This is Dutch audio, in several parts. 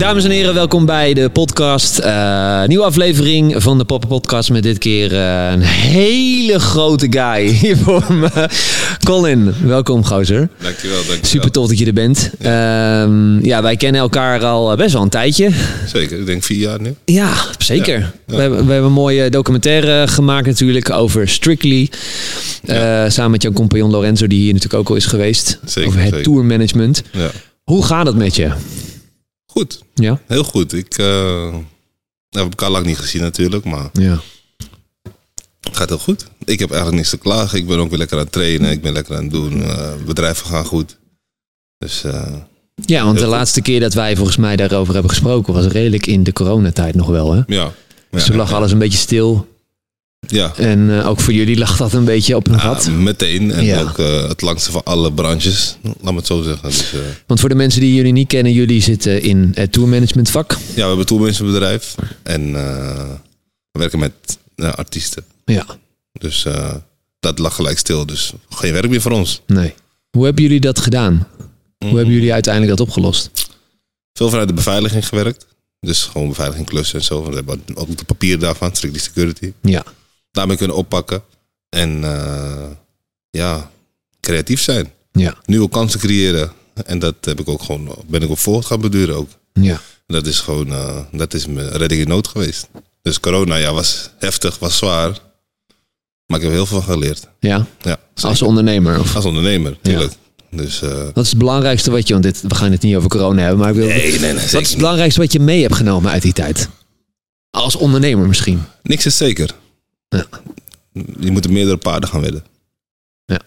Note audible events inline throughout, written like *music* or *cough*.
Dames en heren, welkom bij de podcast. Eh, nieuwe aflevering van de Papa Podcast met dit keer eh, een hele grote guy *laughs* hier voor me. Colin, welkom gozer. Dankjewel, dankjewel. Super tof dat je er bent. Ja. ja, wij kennen elkaar al best wel een tijdje. Zeker, ik denk vier jaar nu. Ja, zeker. Ja, We, hebben, we hebben een mooie documentaire gemaakt natuurlijk over Strictly. Samen met jouw compagnon Lorenzo, die hier natuurlijk ook al is geweest. Zeker, over het zeker. tourmanagement. Ja. Hoe gaat het met je? Goed. Ja? Heel goed. Ik uh, hebben elkaar lang niet gezien natuurlijk, maar ja. het gaat heel goed. Ik heb eigenlijk niks te klagen. Ik ben ook weer lekker aan het trainen. Ik ben lekker aan het doen. Uh, bedrijven gaan goed. Dus... Uh, ja, want de goed. laatste keer dat wij volgens mij daarover hebben gesproken was redelijk in de coronatijd nog wel, hè? Ja. Dus ja, toen lag ja. alles een beetje stil. Ja. En uh, ook voor jullie lag dat een beetje op een gat. Ja, meteen. En Ja. ook uh, het langste van alle branches. Laat me het zo zeggen. Dus, uh, Want voor de mensen die jullie niet kennen, jullie zitten in het tourmanagement vak. ja, we hebben een tourmanagementbedrijf. En we werken met artiesten. Ja. Dus dat lag gelijk stil. Dus geen werk meer voor ons. Nee. Hoe hebben jullie dat gedaan? Hoe hebben jullie uiteindelijk dat opgelost? Veel vanuit de beveiliging gewerkt. Dus gewoon beveiliging klussen en zo. We hebben ook de papier daarvan, strictly security. Ja. Daarmee kunnen oppakken. En uh, ja, creatief zijn. Ja. Nieuwe kansen creëren. En dat heb ik ook gewoon, ben ik op voort gaan beduren ook. Ja. Dat is gewoon, uh, dat is mijn redding in nood geweest. Dus corona, ja, was heftig, was zwaar. Maar ik heb heel veel geleerd. Ja? Ja. Als ondernemer? Of? Als ondernemer, natuurlijk. Ja. Dus, uh, wat is het belangrijkste wat je, want dit, we gaan het niet over corona hebben, maar ik wil, nee, nee, nee, wat is het belangrijkste wat je mee hebt genomen uit die tijd? Als ondernemer misschien? Niks is zeker. Ja. Je moet er meerdere paarden gaan wedden. Ja.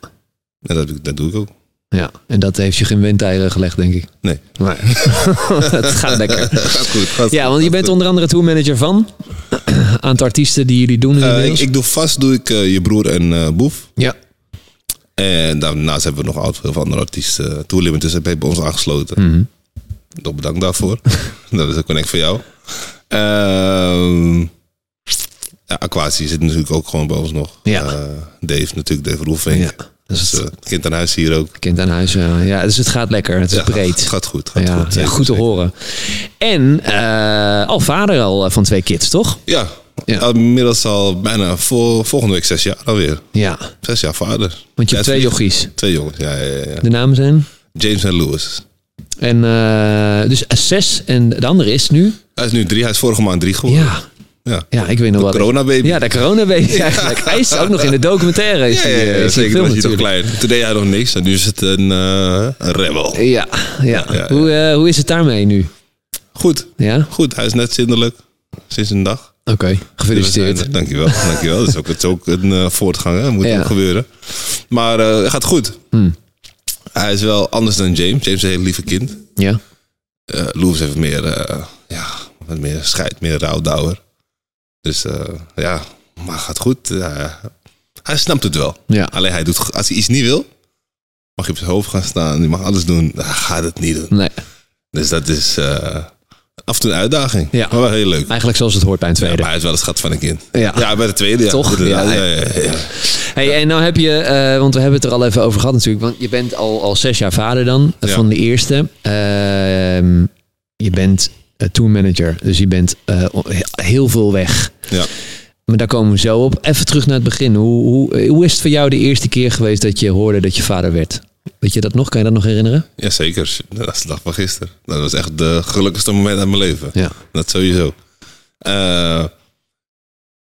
En dat, dat doe ik ook. Ja, en dat heeft je geen windeieren gelegd, denk ik. Nee. Maar *laughs* het gaat lekker. *laughs* gaat goed. Gaat ja, want je bent onder andere tourmanager van een *clears throat* aantal artiesten die jullie doen. Uh, ik, ik, doe vast doe ik uh, je broer en uh, Boef. Ja. En daarnaast hebben we nog altijd veel andere artiesten. Tour bij ons aangesloten. Mm -hmm. Toch bedankt daarvoor. *laughs* dat is ook connect voor jou. Uh, ja, Aquatie zit natuurlijk ook gewoon bij ons nog. Ja. Uh, Dave natuurlijk, Dave Roelvink. Ja. Dus het uh, kind aan huis hier ook. Kind aan huis, ja. ja. Dus het gaat lekker. Het is ja, breed. Het gaat goed. Gaat ja, goed, ja, goed te horen. En uh, al vader al van twee kids, toch? Ja. ja. Inmiddels al bijna voor, volgende week zes jaar alweer. Ja. Zes jaar vader. Want je hebt twee jochies. Twee jongens, ja, ja, ja. De namen zijn? James en Lewis. En uh, dus zes en de andere is nu? Hij is nu drie. Hij is vorige maand drie geworden. Ja. Ja. ja, ik weet nog de wat. corona baby. Ja, de corona baby ja. eigenlijk. Hij is ook nog in de documentaire. Is ja, ja, ja, die, is zeker. Film, was hij klein. Toen deed hij nog niks en nu is het een, uh, een rebel. Ja, ja. hoe, uh, hoe is het daarmee nu? Goed. Ja? Goed, hij is net zindelijk sinds een dag. Oké, okay. gefeliciteerd. Dus dankjewel, dankjewel. Dat is ook, het is ook een uh, voortgang, hè. moet ook gebeuren. Maar uh, het gaat goed. Hmm. Hij is wel anders dan James. James is een heel lieve kind. Ja. Uh, Louis heeft meer, ja, wat meer scheid, meer rouwdouwer. Dus uh, ja, maar gaat goed. Uh, hij snapt het wel. Ja. Alleen hij doet, als hij iets niet wil, mag je op zijn hoofd gaan staan. Je mag alles doen. Hij gaat het niet doen. Nee. Dus dat is uh, af en toe een uitdaging. Ja. Maar wel heel leuk. Eigenlijk zoals het hoort bij een tweede. Ja, maar hij is wel een schat van een kind. Ja, ja bij de tweede. Ja. Toch? Ja, ja. ja, ja, ja. Hey, en nou heb je, uh, want we hebben het er al even over gehad natuurlijk. Want je bent al, al zes jaar vader dan, van de eerste. Uh, je bent tourmanager. Dus je bent uh, heel veel weg. Ja. Maar daar komen we zo op. Even terug naar het begin. Hoe, hoe, hoe is het voor jou de eerste keer geweest dat je hoorde dat je vader werd? Weet je dat nog? Kan je dat nog herinneren? Jazeker. Dat is de dag van gisteren. Dat was echt de gelukkigste moment uit mijn leven. Ja. Dat sowieso. Uh,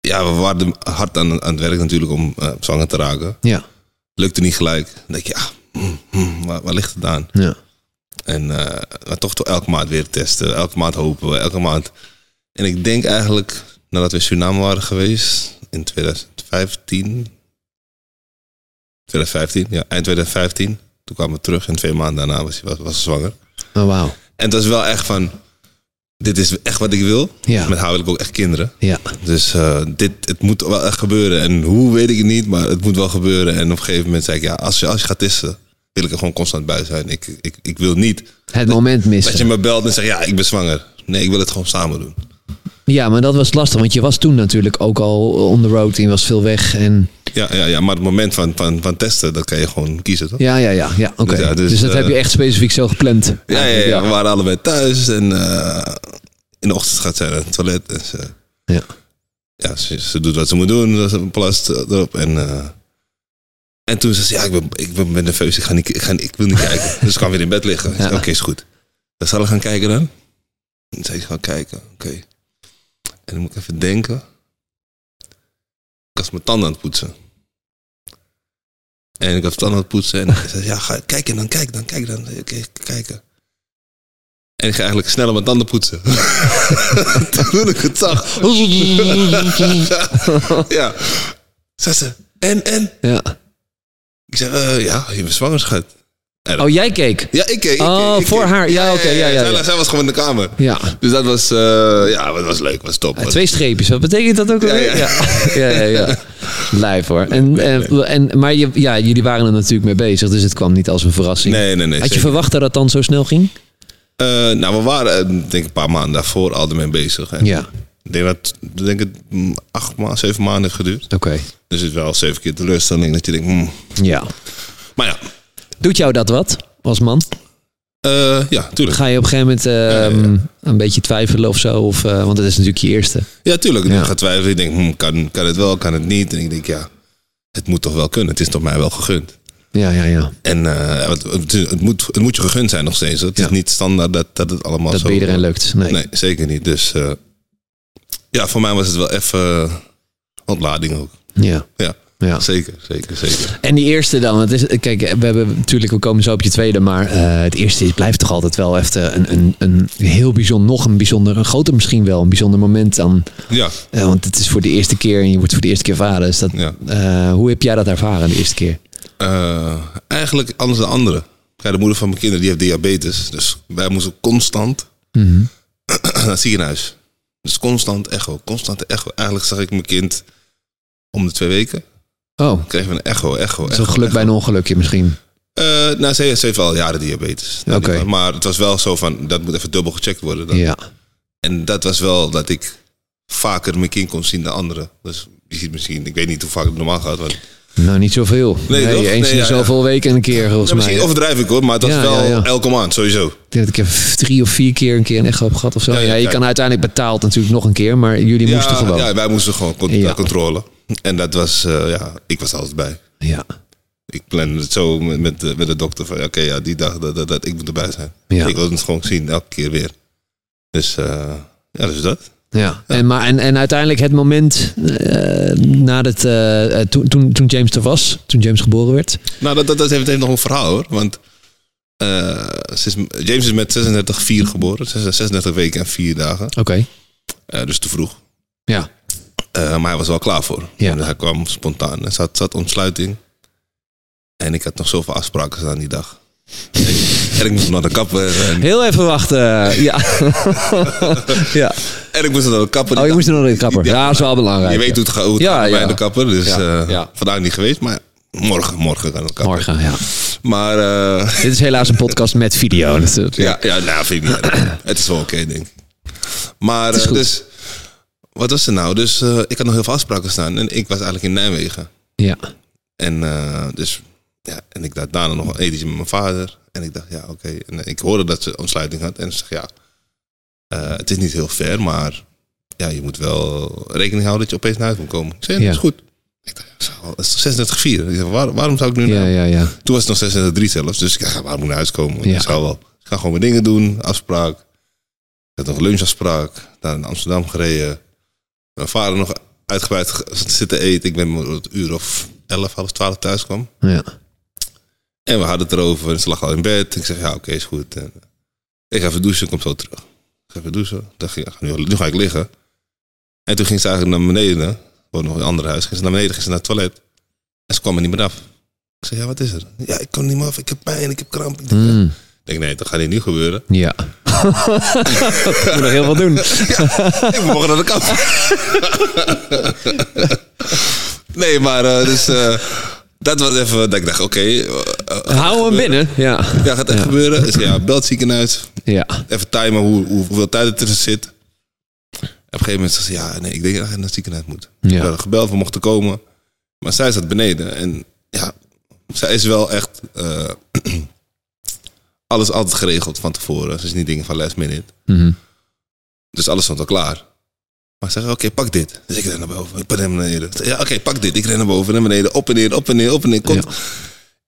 ja, we waren hard aan, aan het werk natuurlijk om uh, zwanger te raken. Ja. Lukte niet gelijk. Dan denk je, ja, hm, hm, waar, waar, ligt het aan? Ja. En uh, maar toch, toch elke maand weer testen. Elke maand hopen we. Elke maand. En ik denk eigenlijk, nadat we in Suriname waren geweest in 2015. 2015, ja, eind 2015. Toen kwamen we terug en twee maanden daarna was hij was, zwanger. Oh, wauw. En het was wel echt van, dit is echt wat ik wil. Ja. Met haar wil ik ook echt kinderen. Ja. Dus uh, dit, het moet wel echt gebeuren. En hoe weet ik het niet, maar het moet wel gebeuren. En op een gegeven moment zei ik, ja, als je, als je gaat testen, wil ik er gewoon constant bij zijn. Ik, ik, ik wil niet. Het moment missen. Dat je me belt en zegt, ja, ik ben zwanger. Nee, ik wil het gewoon samen doen. Ja, maar dat was lastig, want je was toen natuurlijk ook al on the road en je was veel weg. En... Ja, ja, ja, maar het moment van, van, van testen, dat kan je gewoon kiezen, toch? Ja, ja, ja. ja oké. Dus ja, dus, dus, dat eh, heb je echt specifiek zo gepland. Ja, ja, ja, we waren allebei thuis en uh, in de ochtend gaat zij naar het toilet. En ze, Ja. ja, ze, ze doet wat ze moet doen. Ze plast erop. En, eh, en toen zei ze, ja, ik ben, ik ben, nerveus. Ik, ga niet, ik, ga, ik wil niet *laughs* kijken. Dus ik kan weer in bed liggen. Ja. Oké, is goed. Dan zal ik gaan kijken dan. En zei ik, ga kijken. Oké. En dan moet ik even denken. Ik was mijn tanden aan het poetsen. En ik was tanden aan het poetsen. En hij zei, ja, ga kijken dan, kijk dan, kijk dan. Oké, kijken. En ik ga eigenlijk sneller mijn tanden poetsen. *laughs* Toen ik het zag. *laughs* ja. Zei ze, en, en? Ja. Ik zei, eh, ja, je bent zwanger, schat. Oh, jij keek? Ja, ik keek. ik Oh, keek, ik voor keek. haar. Ja, oké, ja, ja, Zij, ja. zij was gewoon in de kamer. Ja. Dus dat was, eh, ja, dat was leuk, was top. Eh, Twee streepjes, wat betekent dat ook Ja, alweer? ja. ja, ja, ja. Lijf hoor. En, en, en, maar je, ja, jullie waren er natuurlijk mee bezig, dus het kwam niet als een verrassing. Nee, nee, nee. Had je zeker. verwacht dat het dan zo snel ging? Eh, nou, we waren denk ik een paar maanden daarvoor al ermee bezig. En Ja, Ik denk dat denk het mm, acht maanden, zeven maanden heeft geduurd. oké. Dus het is wel zeven keer teleurstelling dat je denkt, mm. Ja. maar ja, Doet jou dat wat, als man? eh, ja, tuurlijk. Ga je op een gegeven moment ehm, ja. een beetje twijfelen of zo? Of, eh, want het is natuurlijk je eerste. Ja, tuurlijk. Ja. Ik ga twijfelen. Ik denk, hm, kan, kan het wel, kan het niet? En ik denk, ja, het moet toch wel kunnen. Het is toch mij wel gegund. Ja, ja, ja. En eh, het, het, moet, het moet je gegund zijn nog steeds. Het is niet standaard dat, dat het allemaal Dat zo... bij iedereen lukt. Nee. Nee, zeker niet. Dus ja, voor mij was het wel even eh, ontlading ook. Ja, Ja, ja. zeker, zeker, zeker. En die eerste dan, het is, kijk, we hebben natuurlijk, we komen zo op je tweede, maar eh, het eerste is, blijft toch altijd wel even een, een, een heel bijzonder, nog een bijzonder, een groter misschien wel, een bijzonder moment dan, Ja, eh, want het is voor de eerste keer en je wordt voor de eerste keer vader. Dus dat, Ja. hoe heb jij dat ervaren de eerste keer? eigenlijk anders dan anderen. Ja, de moeder van mijn kinderen die heeft diabetes. Dus wij moesten constant Mhm. *clears throat* naar het ziekenhuis. Dus constant echo, constant echo. Eigenlijk zag ik mijn kind om de twee weken. Oh, Kregen we een echo, echo, zo'n echo. geluk echo. bij een ongelukje misschien. Eh, nou, ze, heeft al jaren diabetes. Oké. Maar het was wel zo van, dat moet even dubbel gecheckt worden. dan. Ja, En dat was wel dat ik vaker mijn kind kon zien dan anderen. Dus je ziet misschien, ik weet niet hoe vaak het normaal gaat. Want, nou niet zoveel. Nee, eens Nee, in ja, ja. zoveel weken een keer volgens ja, misschien mij. overdrijf ik hoor, maar was Ja, wel ja, ja. elke maand sowieso. Ik denk dat ik er drie of vier keer een keer een echo heb gehad of zo. Ja, Ja, ja, je ja. kan uiteindelijk betaald natuurlijk nog een keer, maar jullie Ja, moesten gewoon. ja, wij moesten gewoon con- Ja. controle. En dat was, eh, ja, ik was altijd bij. Ja, Ik plande het zo met, met, de, met de dokter van, oké, ja, die dag, dat, dat, dat, ik moet erbij zijn. Ja. Ik wil het gewoon zien, elke keer weer. Dus, eh, ja, dus dat. Ja. En, maar, en, en uiteindelijk het moment eh nadat, eh, eh, toen, toen, toen James er was, toen James geboren werd. Nou, dat, dat, dat heeft, nog een verhaal hoor. Want is, James is met 36,4 geboren. 36 weken en 4 dagen. Oké. Eh, dus te vroeg. Ja. Maar hij was wel klaar voor. Ja. En hij kwam spontaan. Er zat, zat ontsluiting. En ik had nog zoveel afspraken staan die dag. En ik moest naar de kapper. En, Heel even wachten. Ja. *laughs* ja. en ik moest naar de kapper. Oh, je moest nog in de kapper. Ja, dat is wel belangrijk. Je weet hoe het gaat, Ja, bij ja. de kapper. Dus Ja, eh, vandaag niet geweest. Maar morgen, morgen gaan we de kapper. Morgen, ja. Maar eh, Dit is helaas een podcast met video. Eh, *laughs* Ja, ja nou, vind ik niet. Het is wel oké, denk ik. Maar, Het is eh, goed. dus, wat was er nou? Dus eh, ik had nog heel veel afspraken staan en ik was eigenlijk in Nijmegen. ja. En, eh, dus, ja, en ik dacht daarna nog een etentje met mijn vader. En ik dacht, ja, oké. En eh, ik hoorde dat ze ontsluiting had. En ze zei, ja, eh, het is niet heel ver, maar ja, je moet wel rekening houden dat je opeens naar huis moet komen. Ik zei, ja, dat is goed. Ik dacht, dat is toch 36,4? Ik waar, waarom zou ik nu Ja, naar ja, ja. toen was het nog 36 zelfs. Dus ik dacht, ja, waar moet ik naar huis komen? Ik zou wel. Ik ga gewoon mijn dingen doen. Afspraak. Ik had nog een lunchafspraak. Daar in Amsterdam gereden. Mijn vader nog uitgebreid ge- zitten eten. Ik ben om het uur of 11, half 12 thuis kwam. ja. En we hadden het erover. En ze lag al in bed. Ik zeg, ja, oké, is goed. En, eh, ik ga even douchen. Ik kom zo terug. Ik ga even douchen. Ik dacht, ja, nu, nu ga ik liggen. En toen ging ze eigenlijk naar beneden. Gewoon nog in een ander huis. Ging ze naar beneden, ging ze naar het toilet. En ze kwam er niet meer af. Ik zeg, ja, wat is er? Ja, ik kan niet meer af. Ik heb pijn, ik heb kramp. Ik denk, ja. Mm. Ik denk, nee, dat gaat hier niet gebeuren. Ja. Ik *laughs* moet nog heel veel doen. Ik mogen naar de kant. *laughs* nee, maar eh, dus, eh, dat was even dat ik dacht, oké. eh, eh, Hou hem binnen. Ja. Ja, gaat echt Ja. gebeuren. Dus ja, belt ziekenhuis. Ja. Even timen hoe, hoe, hoeveel tijd het tussen zit. Op een gegeven moment zei ze, ja, nee, ik denk dat ik naar het ziekenhuis moet. Ja. We hadden gebeld, we mochten komen. Maar zij zat beneden. En ja, zij is wel echt... eh, *clears throat* alles altijd geregeld van tevoren. Ze is niet dingen van last minute. Mhm. Dus alles stond al klaar. Maar ik zeg, oké, pak dit. Dus ik ren naar boven, ik ren naar beneden. Ja, oké, pak dit. Ik ren naar boven, naar beneden, op en neer, op en neer, op en neer. Komt. Ja.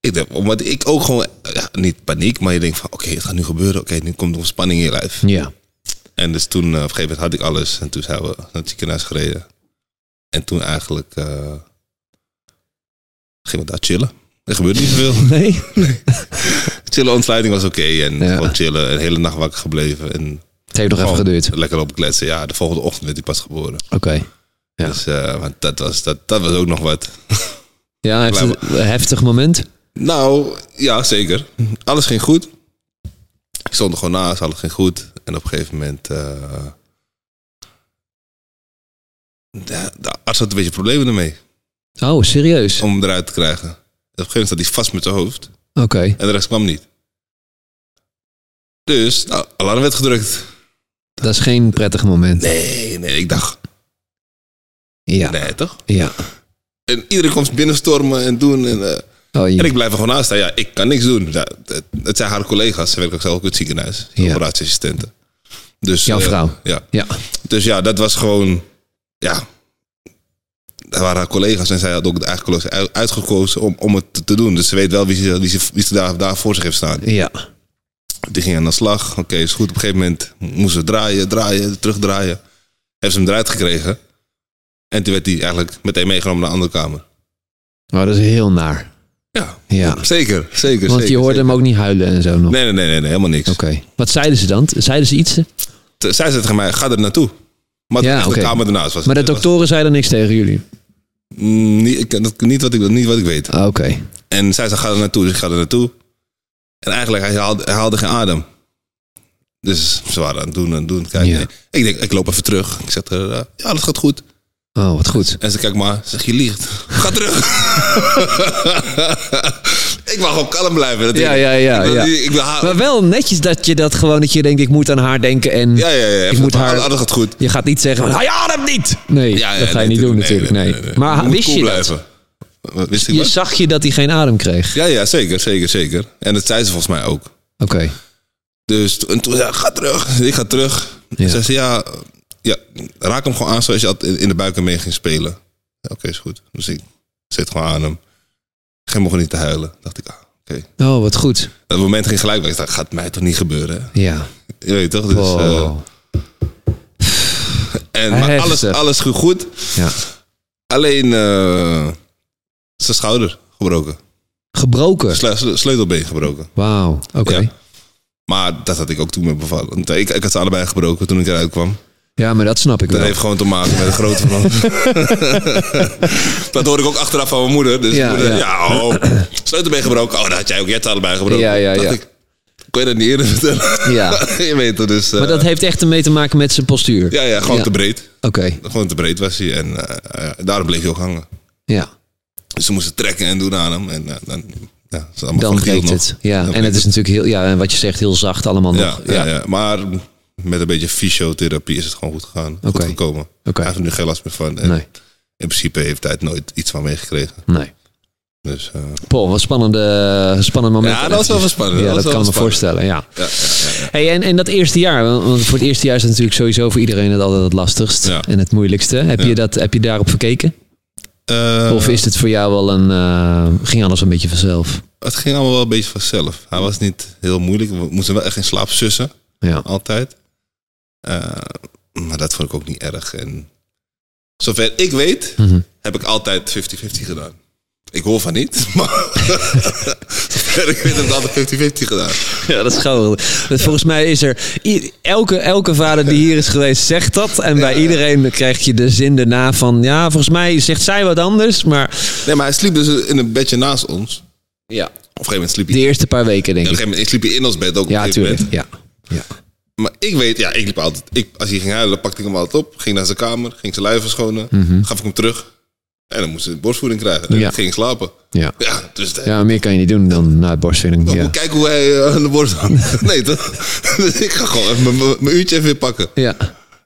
Ik denk, omdat ik ook gewoon, ja, niet paniek, maar je denkt van, oké, het gaat nu gebeuren. Oké, nu komt er spanning in je lijf. Ja. En dus toen, eh, op een gegeven moment had ik alles. En toen zijn we naar het ziekenhuis gereden. En toen eigenlijk eh, gingen we daar chillen. Er gebeurde niet zoveel. *laughs* Nee? chillen, ontsluiting was oké. en Ja. gewoon chillen. Een hele nacht wakker gebleven. En Het heeft nog even geduurd. Lekker op kletsen. Ja, de volgende ochtend werd hij pas geboren. Oké. Ja. Dus eh, want dat, was, dat, dat was ook nog wat. Ja, *laughs* een heftig moment? Nou, ja, zeker. Alles ging goed. Ik stond er gewoon naast, alles ging goed. En op een gegeven moment... eh, de, de arts had een beetje problemen ermee. Oh, serieus? Om hem eruit te krijgen. En op een gegeven moment zat hij vast met zijn hoofd. Oké. En de rest kwam niet. Dus, nou, alarm werd gedrukt. Dat is geen prettig moment. Nee, nee, ik dacht... Ja. Nee, toch? Ja. En iedereen komt binnenstormen en doen. En, eh, Oh, en ik blijf er gewoon naast staan. Ja, ik kan niks doen. Ja, het, het zijn haar collega's. Ze werken ook zelf op het ziekenhuis. Ja. Operatieassistenten. Dus, Jouw eh, vrouw? ja. Ja. Dus ja, dat was gewoon... Ja, dat waren haar collega's. En zij had ook de eigen collega's uit- uitgekozen om, om het te, te doen. Dus ze weet wel wie ze, wie ze, wie ze daar, daar voor zich heeft staan. Ja. Die ging aan de slag. Oké, is goed. Op een gegeven moment moesten ze draaien, draaien, terugdraaien. Hebben ze hem eruit gekregen. En toen werd hij eigenlijk meteen meegenomen naar een andere kamer. Oh, dat is heel naar. Ja, Ja. zeker, zeker. Want zeker, je hoorde zeker. hem ook niet huilen en zo nog. Nee, nee, nee, nee, nee, helemaal niks. Oké. Wat zeiden ze dan? Zeiden ze iets? T- Zij zei tegen mij, ga er naartoe. Maar Ja, de kamer ernaast was Maar de was- doktoren zeiden niks tegen jullie? Mm, niet, ik, niet, wat ik, niet wat ik weet. Ah, Oké. En zij zei, ga er naartoe. Dus ik ga er naartoe. En eigenlijk, hij haalde, hij haalde geen adem. Dus ze waren aan het doen en doen. Kijk, Ja. nee. Ik denk, ik loop even terug. Ik zeg, er, eh, ja, dat gaat goed. Oh, wat goed. En ze kijkt maar, zeg je liegt. Ga terug. *laughs* ik mag gewoon kalm blijven. Dat Ja, ja, ja, Ik, wil- ja. ik wil haar- Maar wel netjes dat je dat gewoon, dat je denkt, ik moet aan haar denken en ja, ja, ja. ik moet haar... Alles gaat goed. Je gaat niet zeggen, hij ademt niet! Nee, Ja, ja, dat ga je nee, niet doen nee, natuurlijk. Nee. Maar wist cool je dat? blijven. Wat, Wist ik Je wat? zag je dat hij geen adem kreeg? Ja, ja, zeker, zeker, zeker. En dat zei ze volgens mij ook. Oké. Dus en toen zei ga terug. Ik ga terug. Ja. Ze zei, ja, ja, raak hem gewoon aan zoals je in- de buik mee ging spelen. Ja, Oké, is goed. Dus ik zit gewoon aan hem. Geen mogen niet te huilen. Dacht ik, ah, oké. Oh, wat goed. Dat moment ging gelijk weg. Ik dacht, gaat mij toch niet gebeuren? hè? Ja. Je weet toch? Dus, Wow. eh, en, maar alles, alles ging goed. Ja. Alleen eh, zijn schouder gebroken. Gebroken? Sle- sle- sleutelbeen gebroken. Wauw. Oké. Ja. Maar dat had ik ook toen met bevallen. Want ik, ik had ze allebei gebroken toen ik eruit kwam. Ja, maar dat snap ik Dat wel. heeft gewoon te maken met de grootte van *laughs* Dat hoorde ik ook achteraf van mijn moeder. Dus Ja, ja, moeder, ja. ja. oh, sleutelbeen gebroken. Oh, dat had jij ook. Jij ze allebei gebroken. Ja, ja, ja. Ik, kon je dat niet eerder vertellen? Ja. *laughs* je weet het dus. eh, Maar dat heeft echt ermee te maken met zijn postuur? ja, ja, gewoon Ja. te breed. Oké. Gewoon te breed was hij. En eh, ja, daarom bleef hij ook hangen. Ja. Dus ze moesten trekken en doen aan hem. En eh, dan, ja, het is allemaal Dan nog. het. Ja. Dan En het is natuurlijk heel, ja, en wat je zegt, heel zacht allemaal Ja, nog. ja, ja. maar met een beetje fysiotherapie is het gewoon goed gegaan. Goed gekomen. Oké. Hij heeft er nu geen last meer van. En Nee. in principe heeft hij het nooit iets van meegekregen. Nee. Dus eh, Paul, wat spannende, spannend moment. Ja, dat was wel spannend. Ja, Dat kan me voorstellen, ja. ja, ja. Hey, en, en dat eerste jaar, want voor het eerste jaar is het natuurlijk sowieso voor iedereen het altijd het lastigst en het moeilijkste. Heb, je dat, heb je daarop gekeken? Eh, Of is het voor jou wel een, eh, ging alles een beetje vanzelf? Het ging allemaal wel een beetje vanzelf. Hij was niet heel moeilijk. We moesten wel echt in slaap sussen. Ja. Altijd. Eh, maar dat vond ik ook niet erg. En zover ik weet, Mhm. heb ik altijd 50-50 gedaan. Ik hoor van niet, *laughs* maar *laughs* ik weet ik altijd 50-50 gedaan. Ja, dat is gewoon. Volgens mij is er. Elke, elke vader die hier is geweest zegt dat. En bij iedereen krijg je de zin erna van. Ja, volgens mij zegt zij wat anders. Maar. Nee, maar hij sliep dus in een bedje naast ons. Ja. Op een gegeven moment sliep De hij, eerste paar weken, op denk een ik. gegeven moment sliep hij in ons bed ook. op Ja, een tuurlijk. Ja. ja. Maar ik weet, ja, ik liep altijd. Ik, als hij ging huilen, pakte ik hem altijd op. Ging naar zijn kamer, ging zijn luier verschonen. Gaf ik hem terug. En dan moest hij borstvoeding krijgen. En. Ja. ging slapen. Ja. Ja, dus ja, meer kan je niet doen dan na het borstvoeding. Ja. Kijk hoe hij eh, aan de borst hangt. *laughs* nee, toch? dus ik ga gewoon even mijn- uurtje even weer pakken. Ja.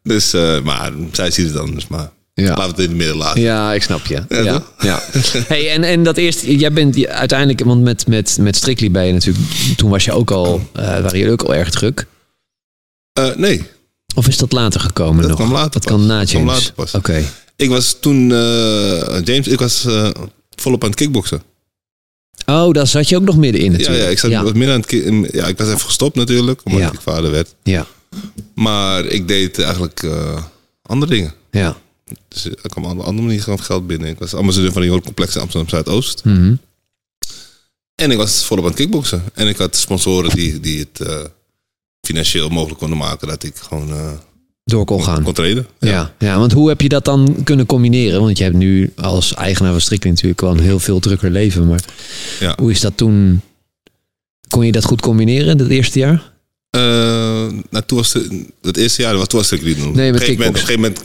Dus, eh, maar zij ziet het anders. Maar Ja. laten we het in het midden laten. Ja, ik snap je. Ja, Ja? *laughs* Hey, en, en dat eerste, jij bent uiteindelijk, want met, met, met Strictly ben je natuurlijk, toen was je ook al, eh waren jullie ook al erg druk. Nee. Of is dat later gekomen Dat nog? kwam later Dat pas. kan na James. later pas. Ik was toen, eh, James, ik was eh, volop aan het kickboksen. Oh, daar zat je ook nog midden in natuurlijk. ja, ik zat ja. wat meer aan het in- Ja, ik was even gestopt natuurlijk, omdat Ja. ik vader werd. Ja, Maar ik deed eigenlijk eh, andere dingen. ja. Dus ik kwam op een andere manier gewoon geld binnen. Ik was ambassadeur van een jongerencomplex in Amsterdam Zuidoost. Mhm. En ik was volop aan het kickboksen. En ik had sponsoren die, die het financieel mogelijk konden maken dat ik gewoon Door kon gaan. kon trainen. Ja. Ja. want hoe heb je dat dan kunnen combineren? Want je hebt nu als eigenaar van Strictly natuurlijk wel een heel veel drukker leven. Maar Ja. hoe is dat toen? Kon je dat goed combineren, het eerste jaar? Eh, nou, toen was het, het eerste jaar, was, toen was ik niet doen. Nee, met op, een gegeven moment,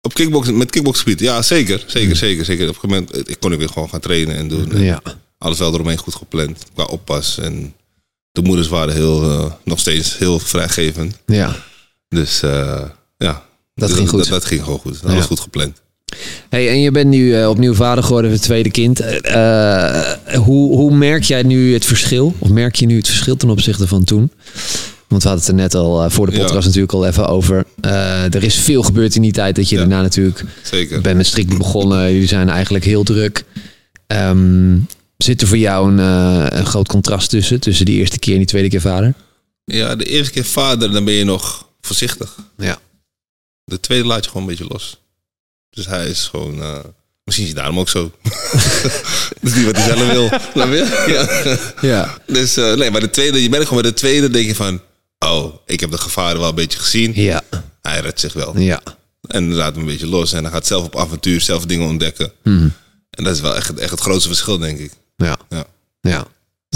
op een gegeven moment. Op met kickboxgebied, ja zeker. Zeker, Hmm. zeker, zeker. Op een gegeven moment ik kon ik weer gewoon gaan trainen en doen. En Ja. Alles wel eromheen goed gepland, qua oppas. En de moeders waren heel, eh, nog steeds heel vrijgevend. ja. Dus eh, ja, Dat Dus ging goed. Dat, dat ging gewoon goed. Alles Ja. goed gepland. Hey, en je bent nu eh, opnieuw vader geworden van het tweede kind. Eh, hoe, hoe merk jij nu het verschil? Of merk je nu het verschil ten opzichte van toen? Want we hadden het er net al voor de Ja. podcast natuurlijk al even over. Er is veel gebeurd in die tijd dat je Ja. daarna natuurlijk Zeker. bent met strikt begonnen. Jullie zijn eigenlijk heel druk. Ehm, zit er voor jou een, een groot contrast tussen? Tussen die eerste keer en die tweede keer vader? Ja, de eerste keer vader, dan ben je nog voorzichtig. Ja. De tweede laat je gewoon een beetje los. Dus hij is gewoon... eh, misschien is hij daarom ook zo. *laughs* dat is niet wat hij zelf wil. *laughs* Ja. Ja. Dus eh, nee, maar de tweede, je merkt gewoon bij de tweede denk je van... Oh, ik heb de gevaren wel een beetje gezien. Ja. Hij redt zich wel. Ja. En laat hem een beetje los. En hij gaat zelf op avontuur, zelf dingen ontdekken. Mhm. En dat is wel echt, echt het grootste verschil, denk ik. Ja. Ja, Ja.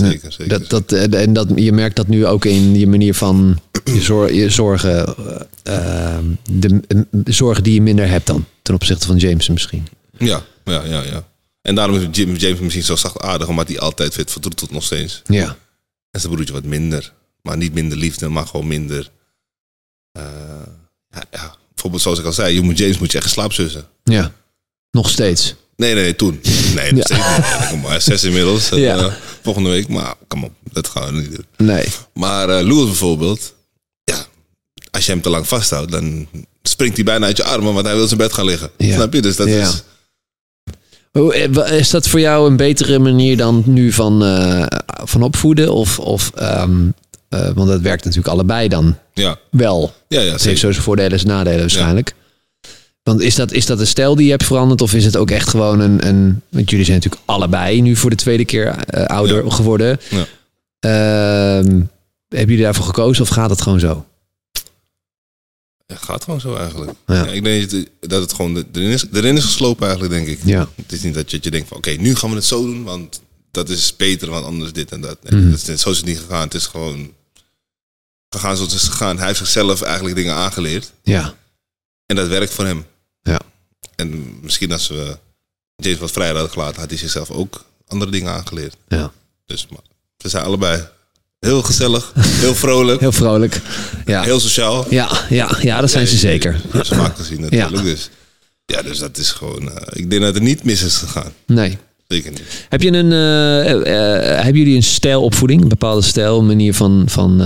Zeker, zeker. Dat, dat, eh, en dat, je merkt dat nu ook in je manier van je, *clears throat* zor- je zorgen, eh, eh, de, de zorgen die je minder hebt dan ten opzichte van James misschien. Ja, ja, ja, ja. En daarom is Jim, James misschien zo zachtaardig, omdat hij altijd fit vertroetelt nog steeds. Ja, En zijn broertje wat minder. Maar niet minder liefde, maar gewoon minder... eh, ja, ja, bijvoorbeeld zoals ik al zei, je moet James moet je echt slaapzussen. ja. Nog steeds. Nee, nee, toen. Nee, nog steeds niet. Ja, kom maar, zes inmiddels. En, Ja. Volgende week, maar kom op, dat gaan we niet doen. Nee. Maar Louis bijvoorbeeld, ja, als je hem te lang vasthoudt, dan springt hij bijna uit je armen, want hij wil zijn bed gaan liggen. Ja. Snap je? Dus dat Ja. is... Eh, Is dat voor jou een betere manier dan nu van, eh, van opvoeden? Of, of ehm, eh, want dat werkt natuurlijk allebei dan Ja, wel. ja, ja Het heeft zijn voordelen en nadelen waarschijnlijk. Want is dat, is dat een stijl die je hebt veranderd? Of is het ook echt gewoon een... een want jullie zijn natuurlijk allebei nu voor de tweede keer eh, ouder Ja. geworden. Ja. Ehm, hebben jullie daarvoor gekozen of gaat het gewoon zo? Het gaat gewoon zo eigenlijk. Ja. Ja, ik denk dat- dat het gewoon erin is, erin is geslopen eigenlijk, denk ik. Ja. Het is niet dat je, dat je denkt van, oké, nu gaan we het zo doen, want dat is beter, want anders dit en dat. Nee, Mhm. dat is, zo is het niet gegaan. Het is gewoon gegaan zoals het is gegaan. Hij heeft zichzelf eigenlijk dingen aangeleerd. Ja. En dat werkt voor hem. Ja. En misschien als we James wat vrijheid hadden gelaten, had hij zichzelf ook andere dingen aangeleerd. Ja. Dus maar, ze zijn allebei heel gezellig, *laughs* heel vrolijk, Heel vrolijk. Ja. heel sociaal. Ja, ja, ja, dat zijn ze Ja, zeker. Ze vaak gezien natuurlijk. Dus, ja, dus dat is gewoon... eh, ik denk dat het niet mis is gegaan. Nee. Zeker niet. Heb je een, eh, eh, hebben jullie een stijlopvoeding? Een bepaalde stijl, manier van, van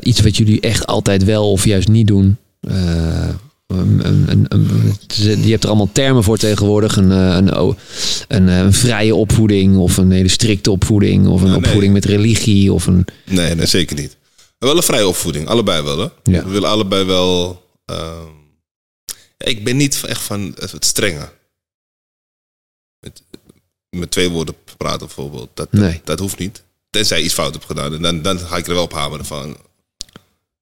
iets wat jullie echt altijd wel of juist niet doen? Eh, een, een, een, je hebt er allemaal termen voor tegenwoordig. Een, eh, een, een, eh, een vrije opvoeding of een hele strikte opvoeding of een nee. opvoeding met religie of een... Nee, nee, zeker niet. Wel een vrije opvoeding. Allebei wel, hè? Ja. We willen allebei wel... ehm, ik ben niet echt van het strenge. Met, met twee woorden praten bijvoorbeeld. Dat, dat, Nee. dat hoeft niet. Tenzij je iets fout hebt gedaan. En dan, dan ga ik er wel op hameren van...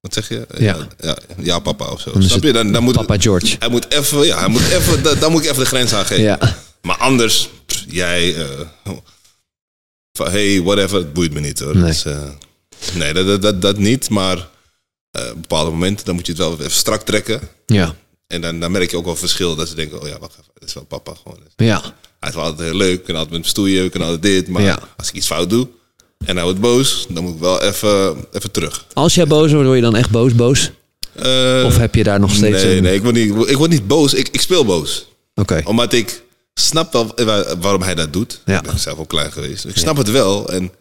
Wat zeg je? Ja. ja, ja, papa of zo. Snap je? Dan, dan moet, Papa George. hij moet even... Ja, hij moet even dan, dan moet ik even de grens aangeven. Ja, Maar anders, pff, jij, eh, van hey, whatever, het boeit me niet hoor. Nee. Dus, eh, nee, dat, dat, dat, dat niet, maar eh, op bepaalde momenten dan moet je het wel even strak trekken. ja, En dan, dan merk je ook wel verschil dat ze denken, oh ja, wacht even, dat is wel papa gewoon. ja, Hij is wel altijd heel leuk, we kunnen altijd met hem stoeien, we kunnen altijd dit. Maar Ja. als ik iets fout doe en hij wordt boos, dan moet ik wel even, even terug. Als jij boos wordt, word je dan echt boos, boos? Eh, Of heb je daar nog steeds nee, een... nee, ik word niet, ik word niet boos, ik, ik speel boos. Oké, Omdat ik snap wel wa- waarom hij dat doet. Ja. Ik ben zelf ook klein geweest. Ik snap het wel. En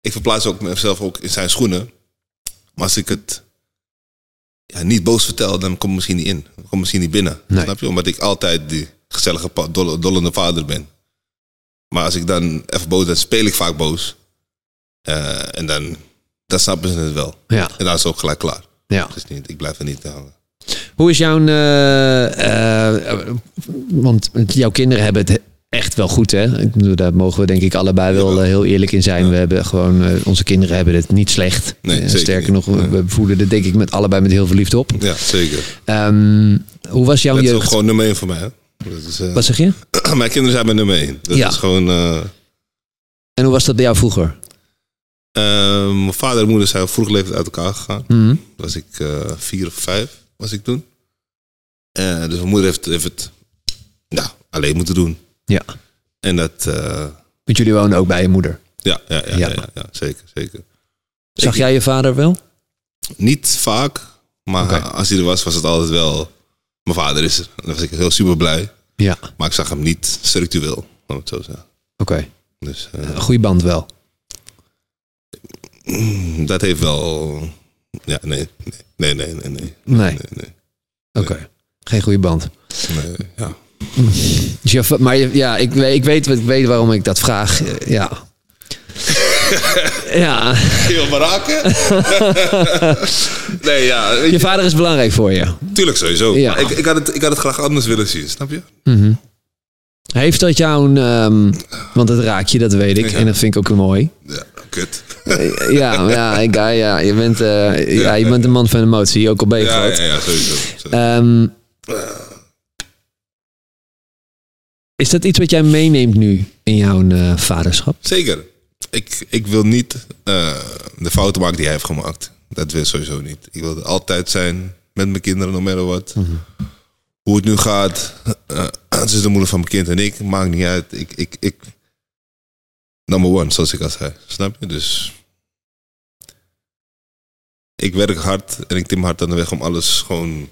ik verplaats ook mezelf ook in zijn schoenen. Maar als ik het ja, niet boos vertel, dan kom ik misschien niet in. Dan kom ik misschien niet binnen. Nee. Snap je? Omdat ik altijd die gezellige, dolle, dollende vader ben. Maar als ik dan even boos ben, speel ik vaak boos. Eh, en dan, dan snappen ze het wel. Ja, En dan is het ook gelijk klaar. ja. Dus niet, ik blijf er niet hangen. Hoe is jouw... eh, eh, want jouw kinderen hebben het echt wel goed, hè? Ik bedoel, daar mogen we denk ik allebei wel heel eerlijk in zijn. We hebben gewoon... onze kinderen hebben het niet slecht. Nee, sterker niet. nog, we, we voelen het denk ik met allebei met heel veel liefde op. Ja, zeker. Ehm, hoe was jouw Dat is gewoon nummer één voor mij. Hè? Dat is, Wat zeg je? *clears throat* mijn kinderen zijn mijn nummer één. Dat Ja. is gewoon... En hoe was dat bij jou vroeger? Eh, mijn vader en moeder zijn vroeg leeftijd uit elkaar gegaan. Mhm. was ik eh, vier of vijf, was ik toen. Eh, dus mijn moeder heeft, heeft het nou, alleen moeten doen. Ja. En dat, eh, Want jullie woonden ook bij je moeder. ja, ja, ja, Ja. ja. Ja, ja, zeker, zeker. Zag Ik- jij je vader wel? Niet vaak, maar als hij er was, was het altijd wel... Mijn vader is er. Dan was ik heel super blij. Ja. Maar ik zag hem niet structureel, om het zo te zeggen. Oké. Dus eh, Een goede band wel. Dat heeft wel... Ja, nee, nee, nee, nee, nee. nee, Nee. nee, nee, Oké. Geen goede band. nee, ja. *laughs* Maar ja, ik, weet- ik, weet, wat- ik weet waarom ik dat vraag. Eh, Ja. *laughs* ja, maar raken? *laughs* nee, ja. je vader is belangrijk voor je. Tuurlijk sowieso. Ja. Maar ik, ik, had het, ik had het graag anders willen zien, snap je? Mhm. Heeft dat jouw... ehm, want dat raak je, dat weet ik. Ja. En dat vind ik ook mooi. Ja, kut. Eh, ja, *laughs* ja, ik, ja, ja, je, bent, eh, ja, je bent een man van emotie, ook al ben je Ja, groot. ja, ja, sowieso. sowieso. Ehm, is dat iets wat jij meeneemt nu in jouw eh, vaderschap? Zeker. Ik, ik wil niet de fouten maken die hij heeft gemaakt. Dat wil ik sowieso niet. Ik wil altijd zijn met mijn kinderen, no matter what. Hoe het nu gaat. eh *clears throat* het is de moeder van mijn kind en ik. Maakt niet uit. Ik, ik, ik, number one, zoals ik al zei. Snap je? Dus ik werk hard en ik tim hard aan de weg om alles gewoon...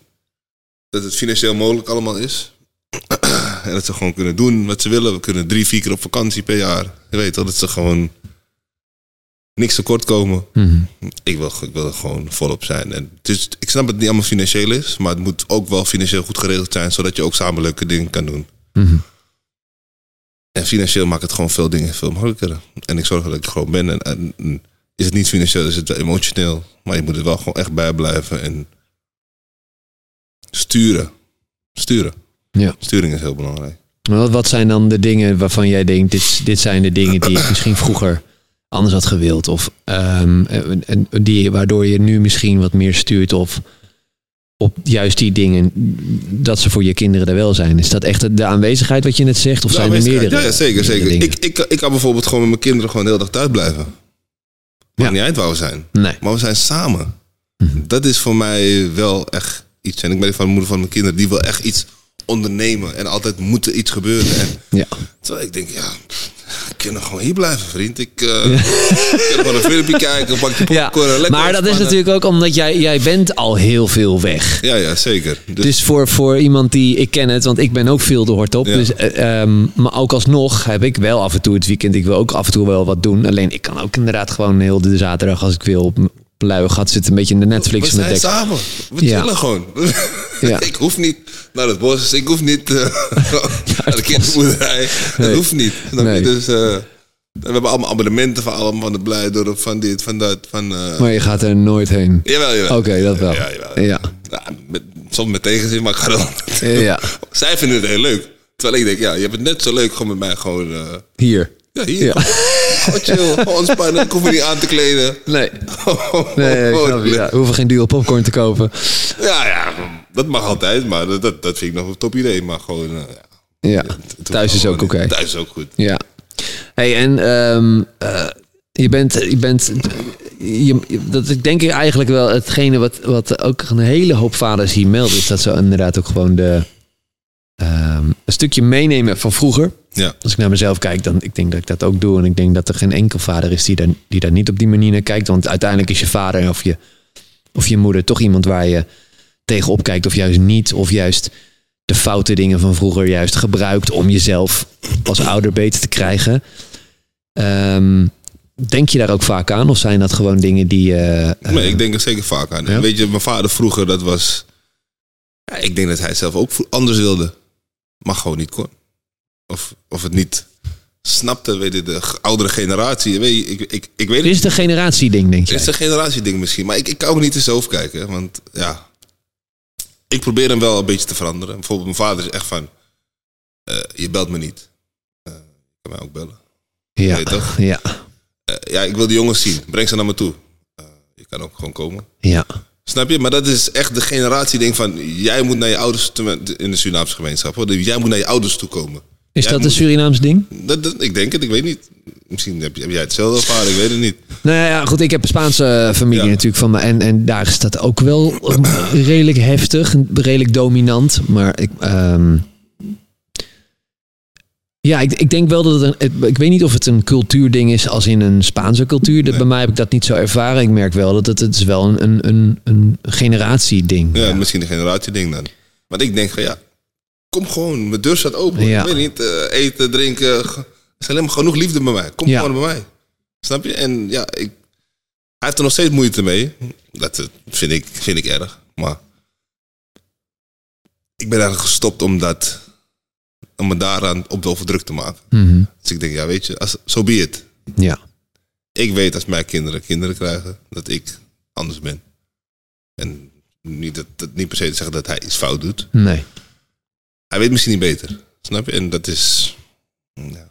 Dat het financieel mogelijk allemaal is. *clears throat* en dat ze gewoon kunnen doen wat ze willen. We kunnen drie, vier keer op vakantie per jaar. Je weet dat ze gewoon niks tekort komen. Mhm. Ik wil, ik wil er gewoon volop zijn. En het is, ik snap dat het niet allemaal financieel is, maar het moet ook wel financieel goed geregeld zijn, zodat je ook samen leuke dingen kan doen. Mhm. En financieel maakt het gewoon veel dingen veel makkelijker. En ik zorg dat ik gewoon ben. En, en- en is het niet financieel, is het wel emotioneel. Maar je moet er wel gewoon echt bij blijven en sturen. Sturen. Ja. Sturing is heel belangrijk. Wat, wat zijn dan de dingen waarvan jij denkt, dit, dit zijn de dingen die ik *clears throat* misschien vroeger anders had gewild? Of ehm, en, en die, waardoor je nu misschien wat meer stuurt of op juist die dingen, dat ze voor je kinderen er wel zijn. Is dat echt de aanwezigheid wat je net zegt? Of zijn er meerdere? Ja, zeker, zeker. Ik, ik, ik kan bijvoorbeeld gewoon met mijn kinderen gewoon de hele dag thuis blijven. Maakt Ja. niet uit waar we zijn. Nee. Maar we zijn samen. Mhm. Dat is voor mij wel echt iets. En ik ben van de moeder van mijn kinderen die wil echt iets ondernemen. En altijd moet er iets gebeuren. En Ja. terwijl ik denk, ja, ik kan gewoon hier blijven, vriend. Ik *laughs* ik kan gewoon een filmpje kijken, een bakje Ja, popcorn. lekker maar dat is natuurlijk ook omdat jij, jij bent al heel veel weg. Ja, ja, zeker. Dus, Dus voor, voor iemand die, ik ken het, want ik ben ook veel de hort op. Ja. Dus, eh, ehm, maar ook alsnog heb ik wel af en toe het weekend, ik wil ook af en toe wel wat doen. Alleen ik kan ook inderdaad gewoon heel de zaterdag als ik wil luie gat zitten, een beetje in de Netflix we met zijn dek. samen. We Ja. chillen gewoon. *laughs* Ja. ik hoef niet naar het bos. Ik hoef niet eh, *laughs* naar de *laughs* kinderboerderij. Dat hoeft niet. Nee. Dus eh, we hebben allemaal abonnementen van allemaal van de Blijdorp, van dit, van dat. Van, eh, Maar je gaat er nooit heen. Jawel, jawel. Oké, dat wel. Ja, jawel. Ja. Ja, met, soms met tegenzin, maar ik ga dan. Ja. Zij vinden het heel leuk. Terwijl ik denk, ja, je hebt het net zo leuk gewoon met mij gewoon... Hier. Ja, hier. Ja. Gewoon *laughs* chill, gewoon ontspannen. Ik hoef me niet aan te kleden. Nee. *laughs* Nee, ik Gewoon snap. Ja, we hoeven geen duo popcorn te kopen. Ja, ja, dat mag altijd, maar dat, dat, dat vind ik nog een top idee. Maar gewoon... eh, Ja. het Thuis is ook oké. Thuis is ook goed. Ja. Hey, en ehm, eh, je bent, je bent, je, dat is denk ik eigenlijk wel hetgene wat, wat ook een hele hoop vaders hier melden, is dat ze inderdaad ook gewoon de, ehm, een stukje meenemen van vroeger. Ja, Als ik naar mezelf kijk, dan ik denk dat ik dat ook doe. En ik denk dat er geen enkel vader is die daar, die daar niet op die manier naar kijkt. Want uiteindelijk is je vader of je, of je moeder toch iemand waar je tegenop kijkt. Of juist niet. Of juist de foute dingen van vroeger juist gebruikt om jezelf als ouder beter te krijgen. Ehm, denk je daar ook vaak aan? Of zijn dat gewoon dingen die... eh, Nee, ik denk er zeker vaak aan. Ja? Weet je, mijn vader vroeger, dat was... Ja, ik denk dat hij zelf ook anders wilde. Maar gewoon niet kon. Of, of het niet snapte, weet je, de oudere generatie. Weet je, ik, ik, ik weet het het is het een generatieding, denk Het je? is een generatieding misschien. Maar ik, ik kan ook niet in zijn hoofd kijken. Want ja, ik probeer hem wel een beetje te veranderen. Bijvoorbeeld mijn vader is echt van... eh, je belt me niet. Je kan mij ook bellen. Ja, weet je toch? ja, Eh, ja, ik wil de jongens zien. Breng ze naar me toe. Je kan ook gewoon komen. ja. Snap je? Maar dat is echt de generatieding van... Jij moet naar je ouders... toe- In de Surinaamse gemeenschap. Hoor. Jij moet naar je ouders toe komen. Is Jij dat een Surinaams ding? Dat, dat, ik denk het, ik weet niet. Misschien heb, jij hetzelfde ervaren, ik weet het niet. Nou ja, goed, ik heb een Spaanse eh, familie Ja. natuurlijk van me. En, en daar is dat ook wel *clears throat* redelijk heftig, redelijk dominant. Maar ik, ehm, ja, ik, ik denk wel dat het een. Ik weet niet of het een cultuurding is als in een Spaanse cultuur. Dat- Bij mij heb ik dat niet zo ervaren. Ik merk wel dat het, het is wel een, een, een, een generatieding. Ja, Ja. misschien een generatieding dan. Maar ik denk van ja, kom gewoon, mijn deur staat open. Ja. Ik weet niet, eh, eten, drinken. Er is alleen maar genoeg liefde bij mij. Kom Ja. gewoon bij mij. Snap je? En ja, ik, hij heeft er nog steeds moeite mee. Dat eh, vind ik, vind ik erg. Maar ik ben eigenlijk gestopt om dat, om me daaraan op de overdruk te maken. Mhm. Dus ik denk, ja weet je, zo be it. ja. Ik weet als mijn kinderen kinderen krijgen, dat ik anders ben. En niet, dat, dat, niet per se te zeggen dat hij iets fout doet. Nee. Hij weet misschien niet beter. Snap je? En dat is... Ja.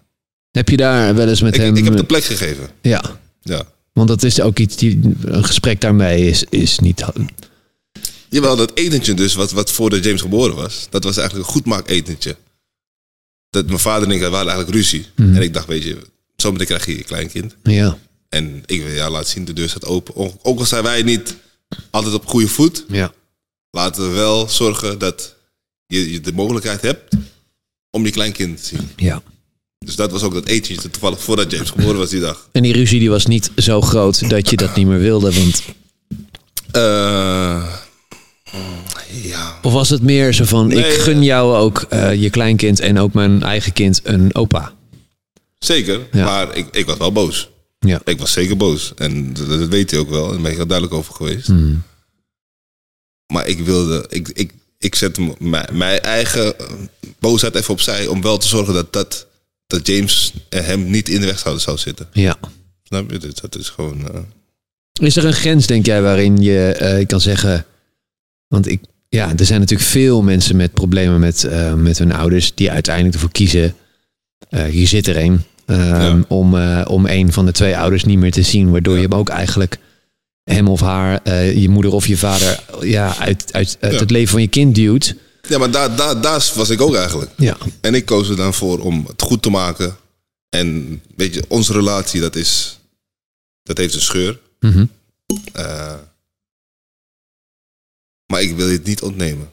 Heb je daar wel eens met Ik, hem. ik heb de plek gegeven. Ja. Ja. Want dat is ook iets die. Een gesprek daarmee is, is niet. Jawel, dat etentje dus, wat, wat voordat James geboren was, dat was eigenlijk een goedmaak etentje. Dat mijn vader en ik we hadden eigenlijk ruzie. Mhm. En ik dacht, weet je, zometeen krijg je je kleinkind. Ja. En ik wil ja, laat zien, de deur staat open. Ook al zijn wij niet altijd op goede voet, Ja. laten we wel zorgen dat je, je de mogelijkheid hebt om je kleinkind te zien. Ja. Dus dat was ook dat etentje toevallig voordat James geboren was die dag. En die ruzie die was niet zo groot dat je dat niet meer wilde. Want, Eh, ja. of was het meer zo van: ik gun jou ook eh, je kleinkind en ook mijn eigen kind een opa? Zeker, Ja. maar ik, ik was wel boos. Ja. Ik was zeker boos. En dat, dat weet hij ook wel. En daar ben ik heel duidelijk over geweest. Hmm. Maar ik wilde... Ik, ik, ik zet mijn, mijn eigen eh, boosheid even opzij... om wel te zorgen dat, dat, dat James hem niet in de weg zou, zou zitten. Ja. Snap je? Dus dat is gewoon... eh, Is er een grens, denk jij, waarin je eh, kan zeggen. Want ik, ja, er zijn natuurlijk veel mensen met problemen met, eh, met hun ouders. die uiteindelijk ervoor kiezen. eh, hier zit er een. ehm, Ja. om, eh, om een van de twee ouders niet meer te zien. Waardoor je hem ook eigenlijk. hem of haar, je moeder of je vader. ja, uit, uit, uit Ja. het leven van je kind duwt. Ja, maar daar, daar, daar was ik ook eigenlijk. Ja. En ik koos er dan voor om het goed te maken. En weet je, onze relatie, dat is... Dat heeft een scheur. Eh, maar ik wil je het niet ontnemen.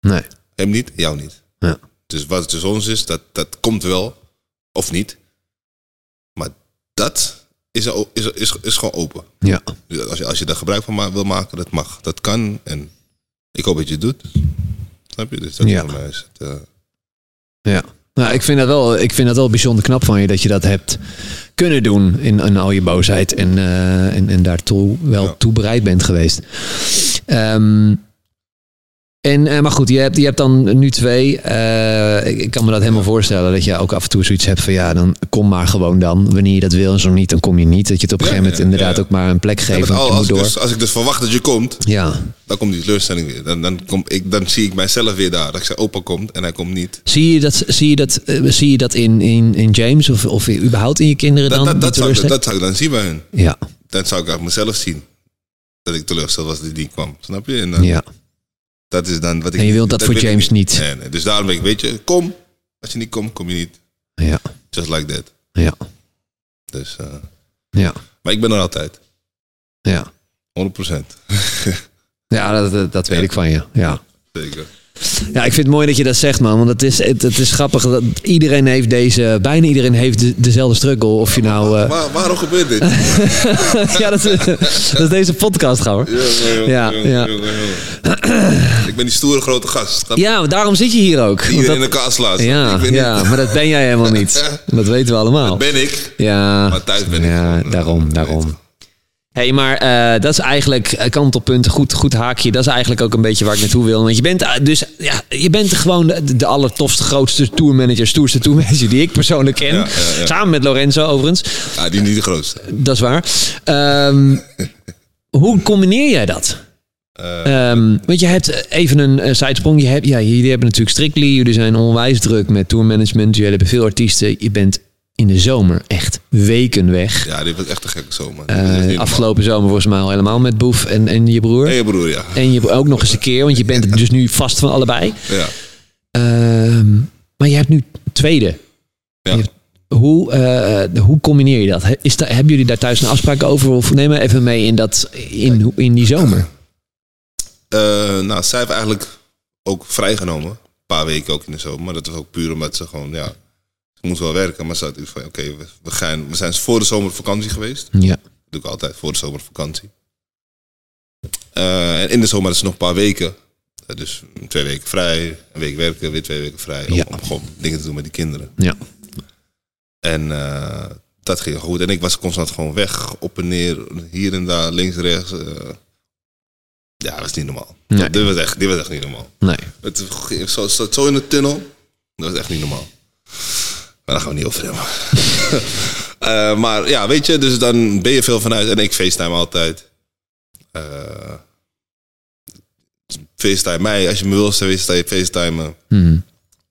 Nee. Hem niet, jou niet. Ja. Dus wat tussen ons is, dat, dat komt wel. Of niet. Maar dat is, is, is, is, is gewoon open. Ja. Dus Als je, als je daar gebruik van ma- wil maken, dat mag. Dat kan. En ik hoop dat je het doet. Snap je? Dus dat Ja. voor mij is het... eh, Ja. Nou, ik vind, dat wel, ik vind dat wel bijzonder knap van je dat je dat hebt kunnen doen in, in al je boosheid en, eh, en, en daartoe wel Ja. toe bereid bent geweest. Ehm, en, eh, maar goed, je hebt, je hebt dan nu twee. Eh, ik, kan me dat helemaal voorstellen dat je ook af en toe zoiets hebt van ja, dan kom maar gewoon dan. Wanneer je dat wil en zo niet, dan kom je niet. Dat je het op een Ja, gegeven moment ja, inderdaad ja. ook maar een plek geeft. al- als, moet ik door. dus, als ik dus verwacht dat je komt, Ja. dan komt die teleurstelling weer. Dan, dan, kom ik, dan zie ik mijzelf weer daar. Dat ik zeg, opa komt en hij komt niet. Zie je dat, zie je dat, eh, zie je dat in, in, in James of, of überhaupt in je kinderen dan? Dat, dat, die dat, zou, ik- dat zou ik dan zien bij hun. Ja, Dan zou ik uit mezelf zien. Dat ik teleurgesteld was dat hij niet kwam. Snap je? En dan, ja. Dat is dan wat ik En je wilt dat voor ik James niet. Nee, nee. Dus daarom ben ik, weet je, kom. Als je niet komt, kom je niet. Ja, Just like that. ja, Dus, eh, ja, maar ik ben er altijd. ja. 100%. *laughs* Ja, dat, dat, dat weet Ja. ik van je. Ja. Zeker. Ja, ik vind het mooi dat je dat zegt, man. Want het is, het, het is grappig dat iedereen heeft deze... Bijna iedereen heeft de- dezelfde struggle. Of je nou... eh, Waar, waarom gebeurt dit? *laughs* ja, dat is, dat is deze podcast, gauw. hoor. Ja, ja. Ik ben die stoere grote gast. Ja, daarom zit je hier ook. Want Iedereen in dat- de kaas laat. ja, ja, maar dat ben jij helemaal niet. *laughs* Dat weten we allemaal. ben ik. Ja, Maar thuis ben ik ja daarom, daarom. Hey, maar eh, dat is eigenlijk eh, kantelpunt, goed, goed haakje. Dat is eigenlijk ook een beetje waar ik naartoe wil. Want je bent eh, dus, ja, je bent gewoon de, de allertofste, grootste tourmanager, stoerste tourmanager die ik persoonlijk ken. Ja, ja, ja. Samen met Lorenzo overigens. Ja, die niet de grootste. Dat is waar. Ehm, hoe combineer jij dat? Eh, Ehm, want je hebt even een eh, sidesprong. Je hebt, ja, jullie hebben natuurlijk Strictly. Jullie zijn onwijs druk met tourmanagement. Jullie hebben veel artiesten. Je bent in de zomer echt weken weg. ja, dit was echt een gekke zomer. Eh, afgelopen zomer volgens mij al helemaal met Boef en, en je broer. En je broer, ja. En je ook nog eens een keer, want je bent dus nu vast van allebei. Ja. Ehm, maar je hebt nu tweede. Ja. Hebt- hoe, eh, hoe combineer je dat? Is dat? Hebben jullie daar thuis een afspraak over? Of neem me even mee in, dat, in, in die zomer. Eh, nou, zij heeft eigenlijk ook vrijgenomen. Een paar weken ook in de zomer. Maar dat was ook puur omdat ze gewoon, ja... Ze moest wel werken, maar ze had iets van... Oké, we, we, gaan, we zijn voor de zomer op vakantie geweest. Ja. Dat doe ik altijd, voor de zomer op vakantie. Eh, en in de zomer is het nog een paar weken. Eh, dus twee weken vrij, een week werken, weer twee weken vrij. Om, Ja. om gewoon dingen te doen met die kinderen. Ja. En eh, dat ging goed. En ik was constant gewoon weg, op en neer, hier en daar, links, rechts. ja, dat was niet normaal. Nee. Dit, was echt, dit was echt niet normaal. Nee. Het zo, zo in de tunnel. Dat was echt niet normaal. Maar daar gaan we niet over hebben. *laughs* Eh, maar ja, weet je, dus dan ben je veel vanuit. En ik facetime altijd. Eh facetime mij. Als je me wil, facetime, facetimen. Mhm.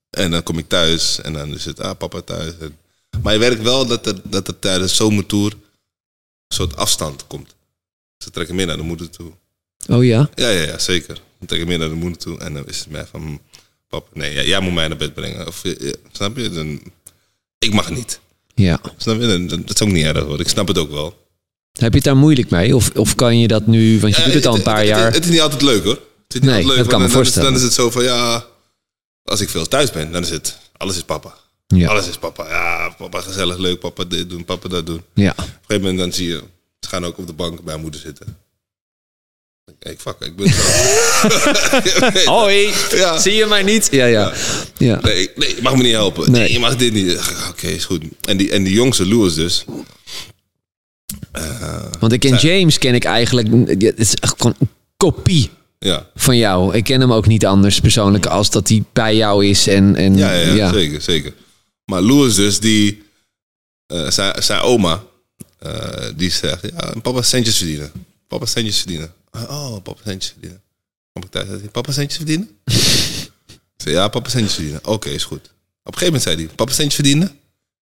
En dan kom ik thuis. En dan is het, ah, papa thuis. En- maar je werkt wel dat er, dat er tijdens de zomertour een soort afstand komt. Ze trekken meer naar de moeder toe. Oh ja? Ja, ja, ja, zeker. Dan trek ik meer naar de moeder toe en dan is het mij van... Papa, nee, jij, jij moet mij naar bed brengen. Of, eh, snap je? Dan, ik mag niet. Ja. Snap je? Dat is ook niet erg hoor. Ik snap het ook wel. Heb je het daar moeilijk mee? Of, of kan je dat nu, want je doet het al een paar jaar. Het, het is niet altijd leuk hoor. Het is niet Nee, altijd leuk. dat kan me is- voorstellen. Dan is het zo van, ja... Als ik veel thuis ben, dan is het... Alles is papa. Ja. Alles is papa. Ja, papa gezellig, leuk. Papa dit doen, papa dat doen. Op Ja. een gegeven moment dan zie je... Ze gaan ook op de bank bij moeder zitten. Ik fuck, ik ben. *laughs* Hoi, Ja. zie je mij niet? Ja, ja. ja. Nee, nee, je mag me niet helpen. Nee. Nee, je mag dit niet. Oké, is goed. En die, en die jongste Louis dus. Eh, Want ik ken James, ken ik eigenlijk, het is echt gewoon een kopie ja. van jou. Ik ken hem ook niet anders persoonlijk als dat hij bij jou is. En, en, Ja, ja, ja, zeker, zeker. Maar Louis dus, die... eh, zijn, zijn oma, eh, die zegt... Ja, papa centjes verdienen. Papa centjes verdienen. Oh, papa centjes verdienen. Kom ik thuis, hij, papa centjes verdienen? *laughs* Zei, ja, papa centjes verdienen. Oké, is goed. Op een gegeven moment zei hij, papa centjes verdienen?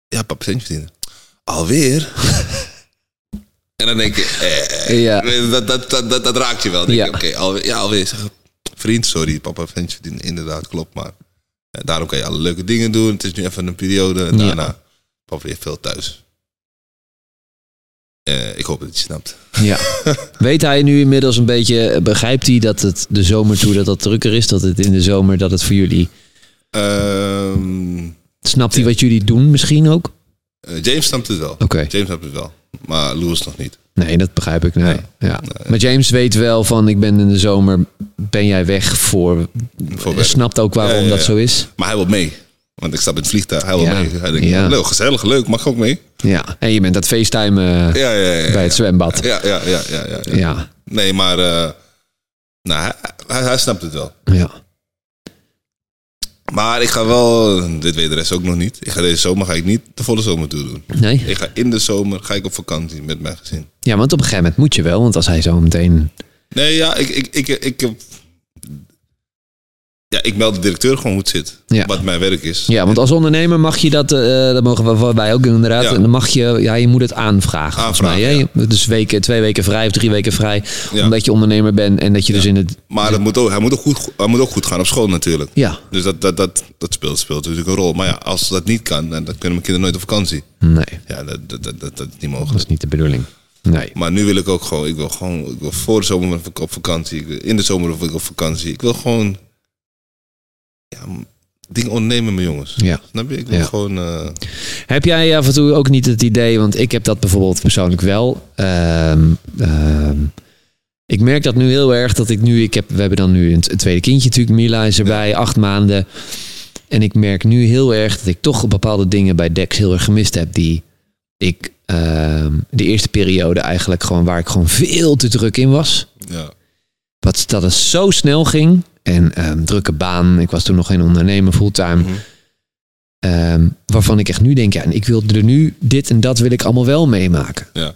Ja, papa centjes verdienen. Alweer? *laughs* en dan denk je, eh, Ja. dat, dat, dat, dat, dat raakt je wel. Dan denk Ja. oké, alweer, ja, alweer. Zeg, vriend, sorry, papa centjes verdienen. Inderdaad, klopt, maar eh, daarom kan je alle leuke dingen doen. Het is nu even een periode. En Ja. daarna, papa heeft veel thuis. Eh, ik hoop dat hij snapt. Ja. *laughs* Weet hij nu inmiddels een beetje, begrijpt hij dat het de zomer toe dat dat drukker is? Dat het in de zomer, dat het voor jullie... Ehm, Snapt hij wat jullie doen misschien ook? eh, James snapt het wel. Oké. James snapt het wel. Maar Louis nog niet. Nee, dat begrijp ik. Nee. Ja. Ja. Maar James weet wel van, ik ben in de zomer, ben jij weg voor... Voor werk. snapt ook waarom Ja, ja, ja. dat zo is. Maar hij wil mee. Want ik stap in het vliegtuig. Hij wil Ja. mee. Hij denkt, Ja. leuk, gezellig, leuk. Mag ik ook mee? Ja. En je bent Ja, ja. ja, bij het zwembad. Ja, ja, ja, ja. ja. Nee, maar... eh, nou, hij, hij, hij snapt het wel. Ja. Maar ik ga wel... Dit weet de rest ook nog niet. Ik ga deze zomer ga ik niet de volle zomer toe doen. Nee? Ik ga in de zomer ga ik op vakantie met mijn gezin. Ja, want op een gegeven moment moet je wel. Want als hij zo meteen... Nee, ja, ik, ik, ik, ik, heb- ja, ik meld de directeur gewoon hoe het zit. Ja. Wat mijn werk is. Ja, want als ondernemer mag je dat... eh, dat mogen wij ook inderdaad. Ja. En dan mag je... Ja, je moet het aanvragen. volgens Aanvragen, mij, hè? Dus weken, twee weken vrij of drie weken vrij. Ja. Omdat je ondernemer bent en dat je dus in het... Maar het moet ook, hij, moet ook goed, hij moet ook goed gaan op school natuurlijk. Ja. Dus dat, dat, dat, dat speelt, speelt natuurlijk een rol. Maar ja, als dat niet kan, dan, dan kunnen mijn kinderen nooit op vakantie. Nee, Ja, dat, dat, dat, dat, dat is niet dat mogelijk. is niet de bedoeling. Nee. Maar nu wil ik ook gewoon, ik wil gewoon, ik wil voor de zomer op vakantie. In de zomer wil ik op vakantie. Ik wil gewoon ja, dingen ondernemen met jongens. Ja. Snap je? Ik wil Ja. gewoon... eh, Heb jij af en toe ook niet het idee, want ik heb dat bijvoorbeeld persoonlijk wel. Ehm, ehm, ik merk dat nu heel erg dat ik nu, ik heb, we hebben dan nu een tweede kindje natuurlijk, Mila is erbij, acht maanden. En ik merk nu heel erg dat ik toch bepaalde dingen bij Dex heel erg gemist heb, die ik ehm, de eerste periode eigenlijk gewoon, waar ik gewoon veel te druk in was. ja. Wat, dat het zo snel ging. En ehm, drukke baan. Ik was toen nog geen ondernemer fulltime. Mhm. Ehm, waarvan ik echt nu denk, ja, en ik wil er nu dit en dat wil ik allemaal wel meemaken. Ja.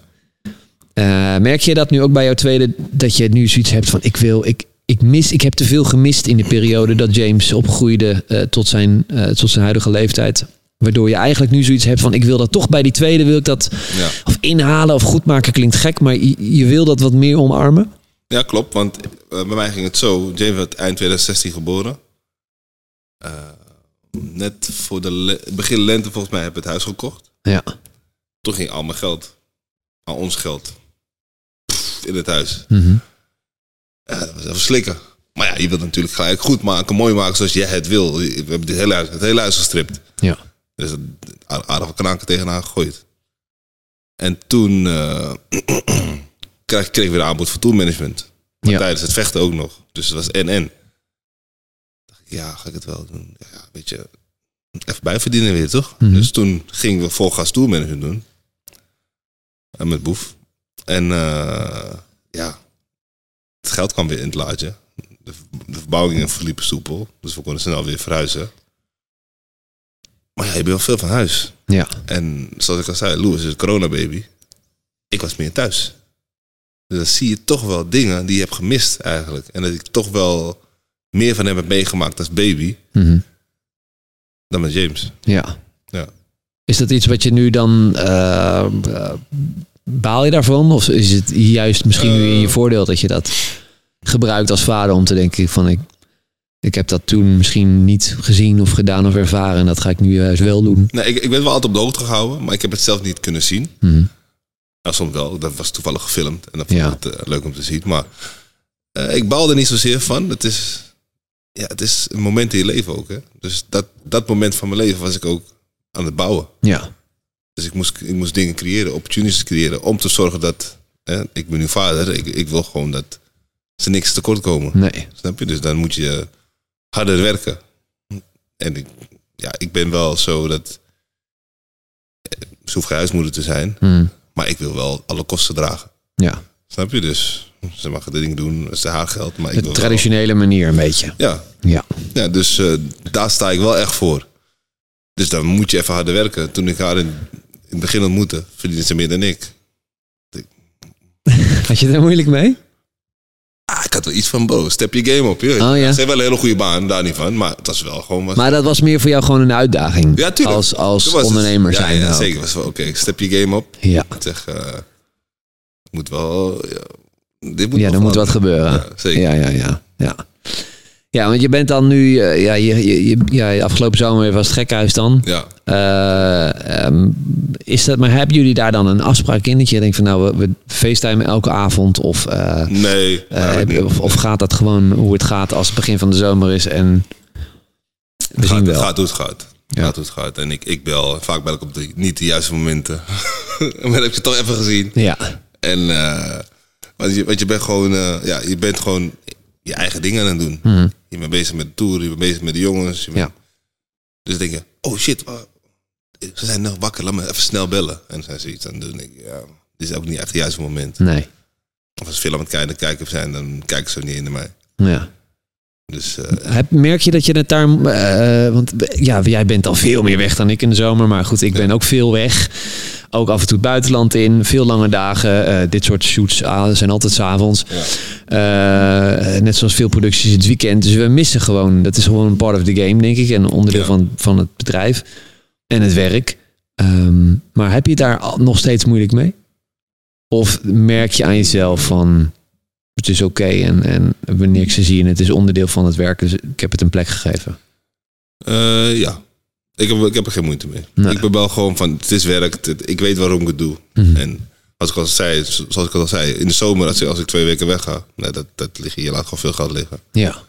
Eh, merk je dat nu ook bij jouw tweede, dat je nu zoiets hebt van, ik wil, ik, ik mis, ik heb te veel gemist in de periode dat James opgroeide eh, tot, zijn, eh, tot zijn huidige leeftijd. Waardoor je eigenlijk nu zoiets hebt van, ik wil dat toch bij die tweede, wil ik dat Ja. of inhalen of goed maken klinkt gek, maar je, je wil dat wat meer omarmen. Ja, klopt. Want eh, bij mij ging het zo. James werd eind 2016 geboren. Eh, net voor de le- begin lente volgens mij heb ik het huis gekocht. Ja. Toen ging al mijn geld, al ons geld, pff, in het huis. Ja, dat was even slikken. Maar ja, je wilt natuurlijk gelijk goed maken, mooi maken zoals jij het wil. We hebben dit hele huis, het hele huis gestript. Ja. Dus het aardige kanaken tegenaan gegooid. En toen eh *clears throat* kreeg, kreeg weer een aanbod voor toolmanagement. Maar Ja. tijdens het vechten ook nog. Dus het was en-en. ja, ga ik het wel doen? Ja, weet je, even bijverdienen weer, toch? Mhm. Dus toen gingen we vol gas toolmanagement doen. En met Boef. En eh, ja, het geld kwam weer in het laadje. De, de verbouwingen verliepen soepel. Dus we konden snel weer verhuizen. Maar ja, je bent wel veel van huis. Ja. En zoals ik al zei, Louis is een coronababy. Ik was meer thuis. Dus dan zie je toch wel dingen die je hebt gemist eigenlijk. En dat ik toch wel meer van hem heb meegemaakt als baby Mhm. dan met James. Ja. Ja. Is dat iets wat je nu dan... eh, baal je daarvan? Of is het juist misschien nu in je Eh. voordeel dat je dat gebruikt als vader om te denken van... Ik, ik heb dat toen misschien niet gezien of gedaan of ervaren. En dat ga ik nu juist wel doen. Nee, ik, ik ben wel altijd op de hoogte gehouden, maar ik heb het zelf niet kunnen zien. Mhm. Nou, soms wel. Dat was toevallig gefilmd. En dat vond Ja. ik het, eh, leuk om te zien. Maar eh, ik baal er niet zozeer van. Het is, ja, het is een moment in je leven ook. Hè? Dus dat, dat moment van mijn leven was ik ook aan het bouwen. Ja. Dus ik moest, ik moest dingen creëren, opportunities creëren. Om te zorgen dat... Hè, ik ben nu vader. Ik, ik wil gewoon dat ze niks tekort komen. Nee. Snap je? Dus dan moet je harder werken. En ik, ja, ik ben wel zo dat... eh, Ze hoeft geen huismoeder te zijn. Mhm. Maar ik wil wel alle kosten dragen. Ja. Snap je? Dus ze mag de ding doen, het is haar geld. Maar ik De wil traditionele manier een beetje. Ja, Ja. ja, dus eh, daar sta ik wel echt voor. Dus dan moet je even harder werken. Toen ik haar in, in het begin ontmoette, verdiende ze meer dan ik. *laughs* Had je er moeilijk mee? Ah, ik had wel iets van, bro, step je game op. Je. Oh, ja. Ze heeft wel een hele goede baan, daar niet van. Maar het was wel gewoon... Was, Maar dat was meer voor jou gewoon een uitdaging. ja, tuurlijk. Als, als het- ondernemer ja, zijn. Ja, zeker. was wel oké. Step je game op. Ja, Ik zeg, het moet wel... Ja, dit moet ja er moet wat gebeuren. Ja, zeker. Ja, ja, ja. ja. Ja, want je bent dan nu, eh, ja, je, je, ja, afgelopen zomer was het gekhuis dan. Ja. Eh, ehm, is dat, maar hebben jullie daar dan een afspraak in? Dat je denkt van nou, we, we facetimen elke avond of, eh, Nee. of, of gaat dat gewoon hoe het gaat als het begin van de zomer is en we Het zien gaat, wel. het gaat hoe het gaat. Ja. gaat hoe het gaat. En ik, ik bel. Vaak bel ik op de, niet de juiste momenten. *laughs* maar dan heb je toch even gezien. Ja, En want, je, want je bent gewoon, ja, je bent gewoon je eigen dingen aan het doen. Mhm. Je bent bezig met de tour, je bent bezig met de jongens. Je bent- Ja. Dus denk je, oh shit, ze zijn nog wakker, laat me even snel bellen. En dan zijn ze iets aan het doen. Dan denk ik, ja, dit is ook niet echt het juiste moment. nee. Of als ze film aan het kijken, kijken zijn, dan kijken ze niet in naar mij. Ja. Dus eh, merk je dat je het daar... eh, want ja, jij bent al veel meer weg dan ik in de zomer. Maar goed, ik ben ook veel weg. Ook af en toe het buitenland in. Veel lange dagen. Eh, dit soort shoots ah, zijn altijd s'avonds. ja. Net zoals veel producties het weekend. Dus we missen gewoon... Dat is gewoon een part of the game, denk ik. En onderdeel Ja. van, van het bedrijf. En het werk. Ehm, maar heb je daar nog steeds moeilijk mee? Of merk je aan jezelf van... Het is oké en, en wanneer ik ze zie en het is onderdeel van het werk. Dus ik heb het een plek gegeven. Eh, ja, ik heb, ik heb er geen moeite mee. Nee. Ik ben wel gewoon van, het is werk, het- ik weet waarom ik het doe. Mhm. En als ik al zei, zoals ik al zei, in de zomer als ik, als ik twee weken wegga, nee, dat, dat lig je, je laat gewoon veel geld liggen. Ja,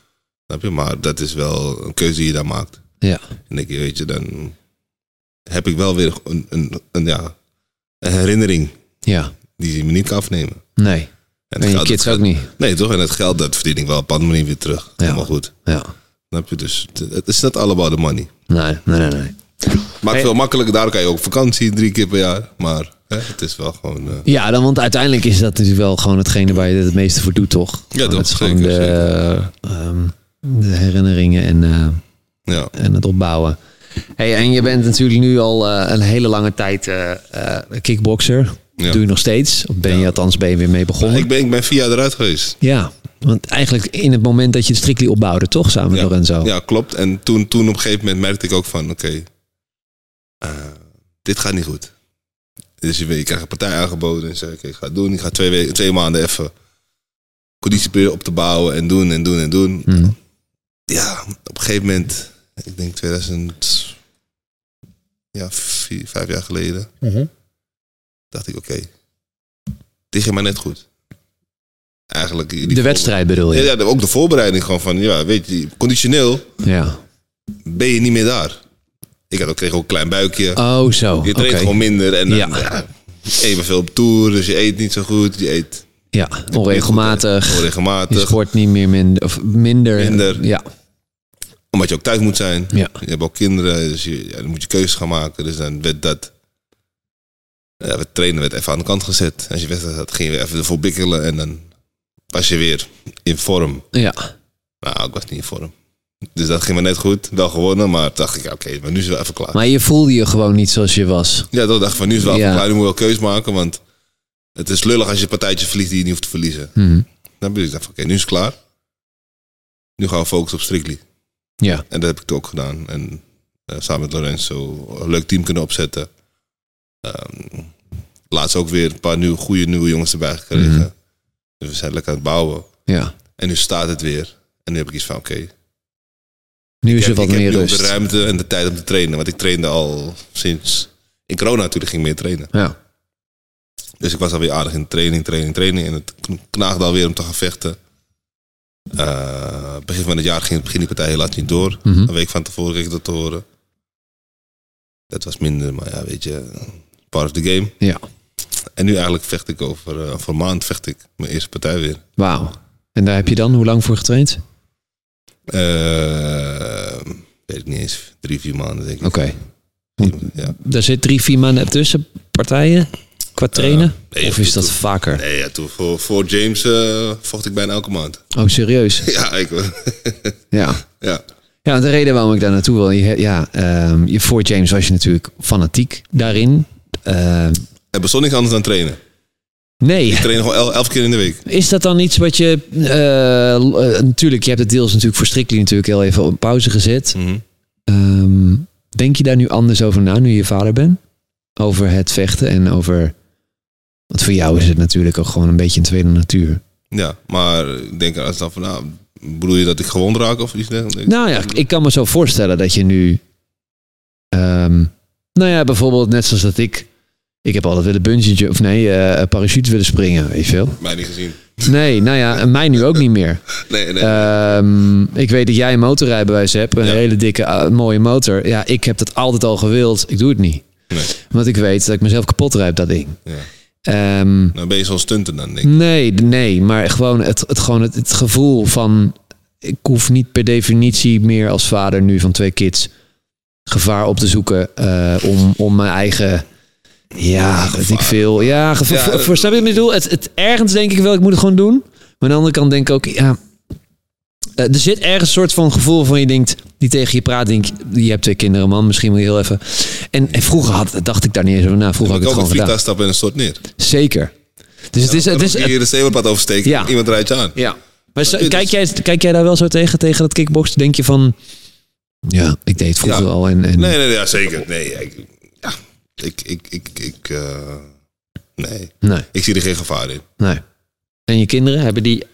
Snap je? Maar dat is wel een keuze die je daar maakt. Ja. En ik, weet je, dan heb ik wel weer een, een, een, ja, een herinnering Ja. die je me niet kan afnemen. Nee. En, En je kids dat ook niet. Nee, toch? En het geld, dat verdien ik wel op een andere manier weer terug. Ja. Helemaal goed. Ja. Snap je? Dus het- is net all about the money. Nee, nee, nee. nee. Maakt Hey. veel makkelijker. Daar kan je ook vakantie drie keer per jaar. Maar hè, het is wel gewoon... eh, Ja, dan, want uiteindelijk is dat natuurlijk wel gewoon hetgene waar je het meeste voor doet, toch? Toch, Het is gewoon zeker, de, ehm, de herinneringen en, eh, ja. en het opbouwen. Hey, en je bent natuurlijk nu al eh, een hele lange tijd kickboxer. Ja. Doe je nog steeds? Of ben je althans ben je weer mee begonnen? Ik ben, ik ben vier jaar eruit geweest. Ja, want eigenlijk in het moment dat je het strictly opbouwde, toch? Samen met Ja. Lorenzo. Ja, klopt. En toen, toen op een gegeven moment merkte ik ook van... Oké, eh, dit gaat niet goed. Dus je, weet, je krijgt een partij aangeboden. En zeg ik, ik ga het doen. Ik ga twee, weken, twee maanden even conditie proberen op te bouwen. En doen en doen en doen. Hm. Ja, op een gegeven moment... Ik denk 2000... Ja, vier, vijf jaar geleden. Dacht ik, oké. dit ging maar net goed. Eigenlijk... De wedstrijd bedoel je? ja, ook de voorbereiding gewoon van... Ja, weet je, conditioneel Ja. ben je niet meer daar. Ik had ook, kreeg ook een klein buikje. Oh, zo. je traint gewoon minder. En dan, Ja. ja. evenveel op tour, dus je eet niet zo goed. Je eet Ja, onregelmatig. onregelmatig. Je sport niet meer minder. Of minder. Minder. Ja. Omdat je ook thuis moet zijn. Ja. Je hebt ook kinderen, dus je, ja, dan moet je keuzes gaan maken. Dus dan werd dat... Ja, het trainen werd even aan de kant gezet. Als je wedstrijd had, ging je weer even ervoor bikkelen. En dan was je weer in vorm. Ja. Nou, ik was niet in vorm. Dus dat ging me net goed. Wel gewonnen, maar dacht ik, ja, oké, maar nu is het wel even klaar. Maar je voelde je gewoon niet zoals je was. Ja, dat dacht ik van nu is het wel Ja. even klaar. Nu moet je wel keus maken, want het is lullig als je een partijtje verliest die je niet hoeft te verliezen. Hm. Dan ben ik dacht oké, nu is het klaar. Nu gaan we focussen op Strictly. Ja. En dat heb ik toen ook gedaan. En eh, samen met Lorenzo een leuk team kunnen opzetten. Ehm, laatst ook weer een paar nieuwe, goede nieuwe jongens erbij gekregen. Mhm. Dus we zijn lekker aan het bouwen. Ja. En nu staat het weer. En nu heb ik iets van, oké, Nu is er wat ik heb meer rust. de ruimte en de tijd om te trainen. Want ik trainde al sinds... In corona natuurlijk ging ik meer trainen. Ja. Dus ik was alweer aardig in training, training, training. En het knaagde alweer om te gaan vechten. Eh, begin van het jaar ging, ging die partij helaas niet door. Mhm. Een week van tevoren kreeg ik dat te horen. Dat was minder, maar ja, weet je, part of the game. Ja. En nu eigenlijk vecht ik over, eh, voor een maand vecht ik mijn eerste partij weer. Wauw. En daar heb je dan hoe lang voor getraind? Eh, weet ik niet eens, drie, vier maanden denk ik. Oké. Ja. Daar zit drie, vier maanden tussen partijen qua trainen? nee, of is dat vaker? Nee, ja, toen voor, voor James eh, vocht ik bijna elke maand. Oh, serieus? *laughs* Ja, ik, *laughs* Ja. ja. Ja, de reden waarom ik daar naartoe wil, je, ja, ehm, je, voor James was je natuurlijk fanatiek daarin. Het bestond niks anders dan trainen. nee, Ik train gewoon el- elf keer in de week. is dat dan iets wat je... eh, eh, natuurlijk, je hebt het deels natuurlijk voor Strictly natuurlijk heel even op pauze gezet. Mhm. Ehm, denk je daar nu anders over na, nu je vader bent? Over het vechten en over... Want voor jou is het natuurlijk ook gewoon een beetje een tweede natuur. Ja, maar ik denk als dan van, nou, bedoel je dat ik gewond raak of iets dergelijks? Nou ja, ik kan me zo voorstellen dat je nu... ehm, nou ja, bijvoorbeeld net zoals dat ik... Ik heb altijd willen bungee of nee, eh parachute willen springen, weet je veel. Mij niet gezien. Nee, nou ja, en mij nu ook niet meer. *laughs* Nee, nee. Ehm, ik weet dat jij een motorrijbewijs hebt, een Ja. hele dikke, eh, mooie motor. Ja, ik heb dat altijd al gewild. Ik doe het niet. nee. Want ik weet dat ik mezelf kapot rijd, dat ding. Ja. Ehm, Nou ben je zo'n stunter dan, denk ik. nee, nee, maar gewoon het, het, gewoon het, het gevoel van... Ik hoef niet per definitie meer als vader nu van twee kids gevaar op te zoeken eh, om, om mijn eigen... Ja, weet ik veel. Ja, gevaar. Ja, voor, snap je wat ik bedoel? Het, het, ergens denk ik wel, ik moet het gewoon doen. Maar aan de andere kant denk ik ook, ja... eh, er zit ergens een soort van gevoel van je denkt, die tegen je praat, denk je hebt twee kinderen, man, misschien wil je heel even. En, en vroeger had, dacht ik daar niet eens over na. Vroeger had ik ook het een gewoon gedaan. stappen en een stort neer. Zeker. Dus het is, het is, hier de zebrapad oversteken. Ja. Iemand rijdt je aan. ja. Maar zo- kijk, jij, kijk jij daar wel zo tegen, tegen dat kickboksen? Denk je van, ja, ik deed het vroeger Ja. al. En, en, Nee, nee, nee, ja, zeker. Nee, ik, ja, ik, ik, ik, ik eh, nee. nee, Ik zie er geen gevaar in. nee. En je kinderen, hebben die,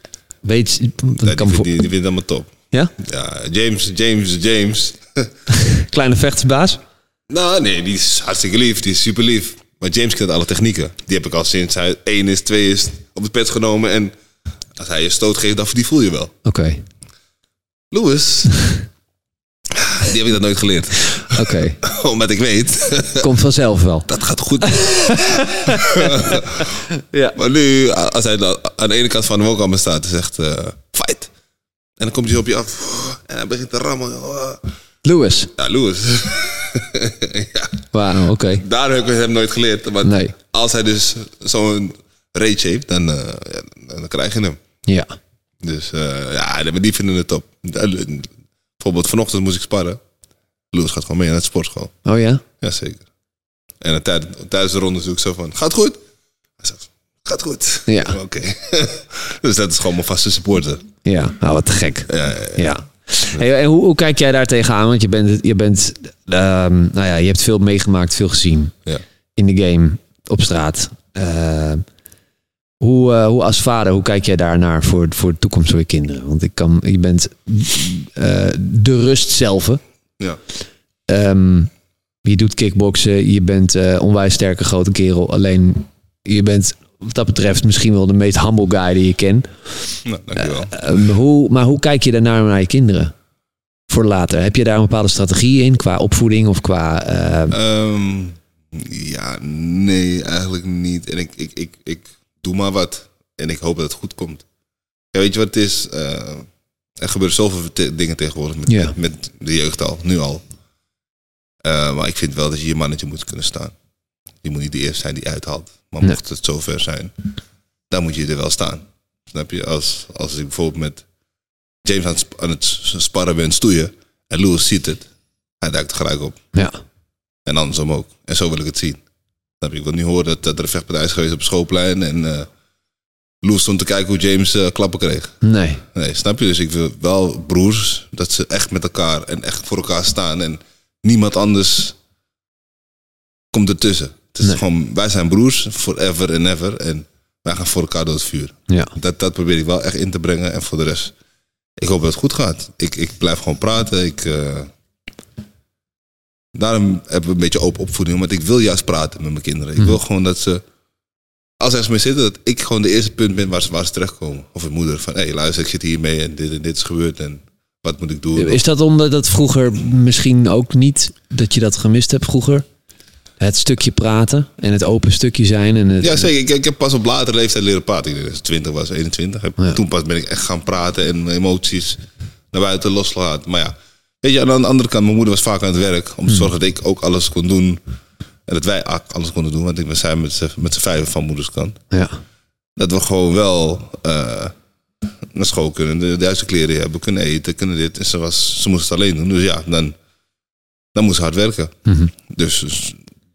weet, Nee, kan die, die, die vindt het allemaal top. ja? Ja, James, James, James. *laughs* Kleine vechtersbaas? nou, nee, die is hartstikke lief. Die is super lief. Maar James kent alle technieken. Die heb ik al sinds hij één is, twee is op de pet genomen. En als hij je stoot geeft, dan die voel je wel. Oké. Louis. *laughs* Die heb ik dat nooit geleerd. Oké, *laughs* Omdat ik weet, komt vanzelf wel. dat gaat goed. *laughs* Ja. Maar nu, als hij aan de ene kant van de woonkamer staat en zegt, eh, fight. En dan komt hij op je af. En hij begint te rammen. Louis. Ja, Louis. *laughs* ja, Wauw, oké. daar heb ik hem nooit geleerd. Maar Nee. als hij dus zo'n rage heeft, dan, eh, ja, dan krijg je hem. Ja. Dus eh, ja, maar die vinden het top. Bijvoorbeeld vanochtend moest ik sparren. Louis gaat gewoon mee naar het sportschool. Oh ja? Jazeker. En tijd- tijdens de ronde zoek ik zo van, gaat goed? Hij zegt, gaat goed. Ja. *laughs* Oké. *laughs* dus dat is gewoon mijn vaste supporter. Ja, nou wat te gek. Ja, ja, ja. Ja. Hey, en hoe, hoe kijk jij daar tegenaan? Want je bent, je bent, ehm, nou ja, je hebt veel meegemaakt, veel gezien Ja. in de game, op straat. Ehm, hoe, eh, hoe als vader, hoe kijk jij daarnaar voor, voor de toekomst van je kinderen? Want ik kan, je bent eh, de rust zelf. Ja. Ehm, je doet kickboksen, je bent eh onwijs sterke grote kerel. Alleen je bent wat dat betreft misschien wel de meest humble guy die je ken. Nou, dankjewel. Hoe, maar hoe kijk je daarnaar naar je kinderen? Voor later. Heb je daar een bepaalde strategie in qua opvoeding of qua. ehm, Ehm, ja, nee, eigenlijk niet. En ik, ik, ik, ik doe maar wat. En ik hoop dat het goed komt. Ja, weet je wat het is? Eh, er gebeuren zoveel te- dingen tegenwoordig met, Ja. met de jeugd al, nu al. Eh, maar ik vind wel dat je je mannetje moet kunnen staan. Je moet niet de eerste zijn die uithaalt. Maar Nee. mocht het zover zijn, dan moet je er wel staan. Snap je? Als, als ik bijvoorbeeld met James aan het, sp- aan het sparren ben, stoeien. En Louis ziet het. Hij duikt er gelijk op. ja. En andersom ook. En zo wil ik het zien. Dan heb ik wil niet horen dat, dat er een vechtpartij is geweest op schoolplein. En eh Loes stond te kijken hoe James eh, klappen kreeg. Nee. Nee, snap je? Dus ik wil wel broers. Dat ze echt met elkaar en echt voor elkaar staan. En niemand anders komt ertussen. Het is Nee. gewoon, wij zijn broers, forever and ever. En wij gaan voor elkaar door het vuur. Ja. Dat, dat probeer ik wel echt in te brengen. En voor de rest, ik hoop dat het goed gaat. Ik, ik blijf gewoon praten. Ik, eh, daarom hebben we een beetje open opvoeding. Want ik wil juist praten met mijn kinderen. Ik wil gewoon dat ze, als er mee zitten, dat ik gewoon de eerste punt ben waar ze, waar ze terechtkomen. Of een moeder van, hé hey, luister, ik zit hiermee en dit en dit is gebeurd. En wat moet ik doen? Is dat omdat dat vroeger misschien ook niet dat je dat gemist hebt vroeger? Het stukje praten en het open stukje zijn. En het, Ja, zeker. Ik, ik heb pas op latere leeftijd leren praten. Ik denk dat ik 20 was, 21. Heb- Ja. Toen pas ben ik echt gaan praten en mijn emoties naar buiten losgelaten. Maar ja, weet je, aan de andere kant, mijn moeder was vaak aan het werk. Om te zorgen dat ik ook alles kon doen. En dat wij alles konden doen. Want ik, we zijn met z'n met z'n vijven van moeders kant. Ja. Dat we gewoon wel eh, naar school kunnen. De, juiste kleren hebben. Kunnen eten, kunnen dit. En ze, was, ze moest het alleen doen. Dus ja, dan, dan moest ze hard werken. Mhm. Dus, dus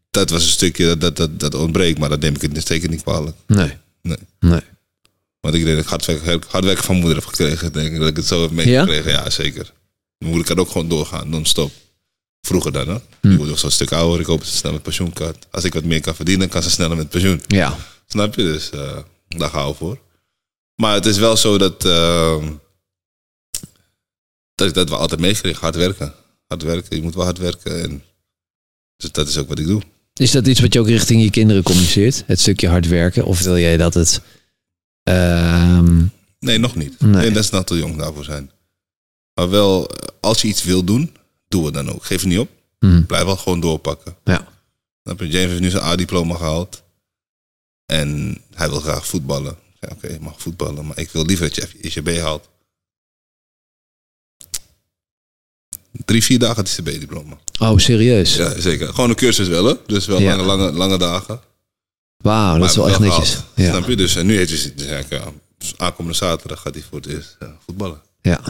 dat was een stukje dat, dat, dat, dat ontbreekt. Maar dat neem ik het zeker niet kwalijk. Nee. Nee. Nee. Want ik denk dat ik hard werken, hard werken van moeder heb gekregen. Denk ik dat ik het zo heb meegekregen. Ja? zeker. Mijn moeder kan ook gewoon doorgaan, non-stop. Vroeger dan, hè. Nu word ik zo'n stuk ouder. Ik hoop dat ze snel met pensioen kan. Als ik wat meer kan verdienen, kan ze sneller met pensioen. Ja. Snap je? Dus eh, daar gaan we voor. Maar het is wel zo dat... eh, dat, dat we altijd meegekregen. Hard werken. Hard werken. Je moet wel hard werken. En, dus dat is ook wat ik doe. Is dat iets wat je ook richting je kinderen communiceert? Het stukje hard werken? Of wil jij dat het... ehm, Nee, nog niet. Nee. Nee, dat is nog te jong daarvoor zijn. Maar wel, eh, als je iets wil doen, doe het dan ook. Geef het niet op. mhm. Blijf wel gewoon doorpakken. Ja. Snap je? James heeft nu zijn A-diploma gehaald. En hij wil graag voetballen. Ja, Oké, je mag voetballen, maar ik wil liever dat je ICB haalt. Drie, vier dagen zijn B-diploma. Oh, serieus? Ja, zeker. Gewoon een cursus wel, hè? Dus wel Ja. lange, lange, lange dagen. Wauw, dat is wel echt netjes. Ja. Snap je? Dus en nu heeft hij, dus ja, aankomende zaterdag gaat hij voor het eerst ja, voetballen. Ja.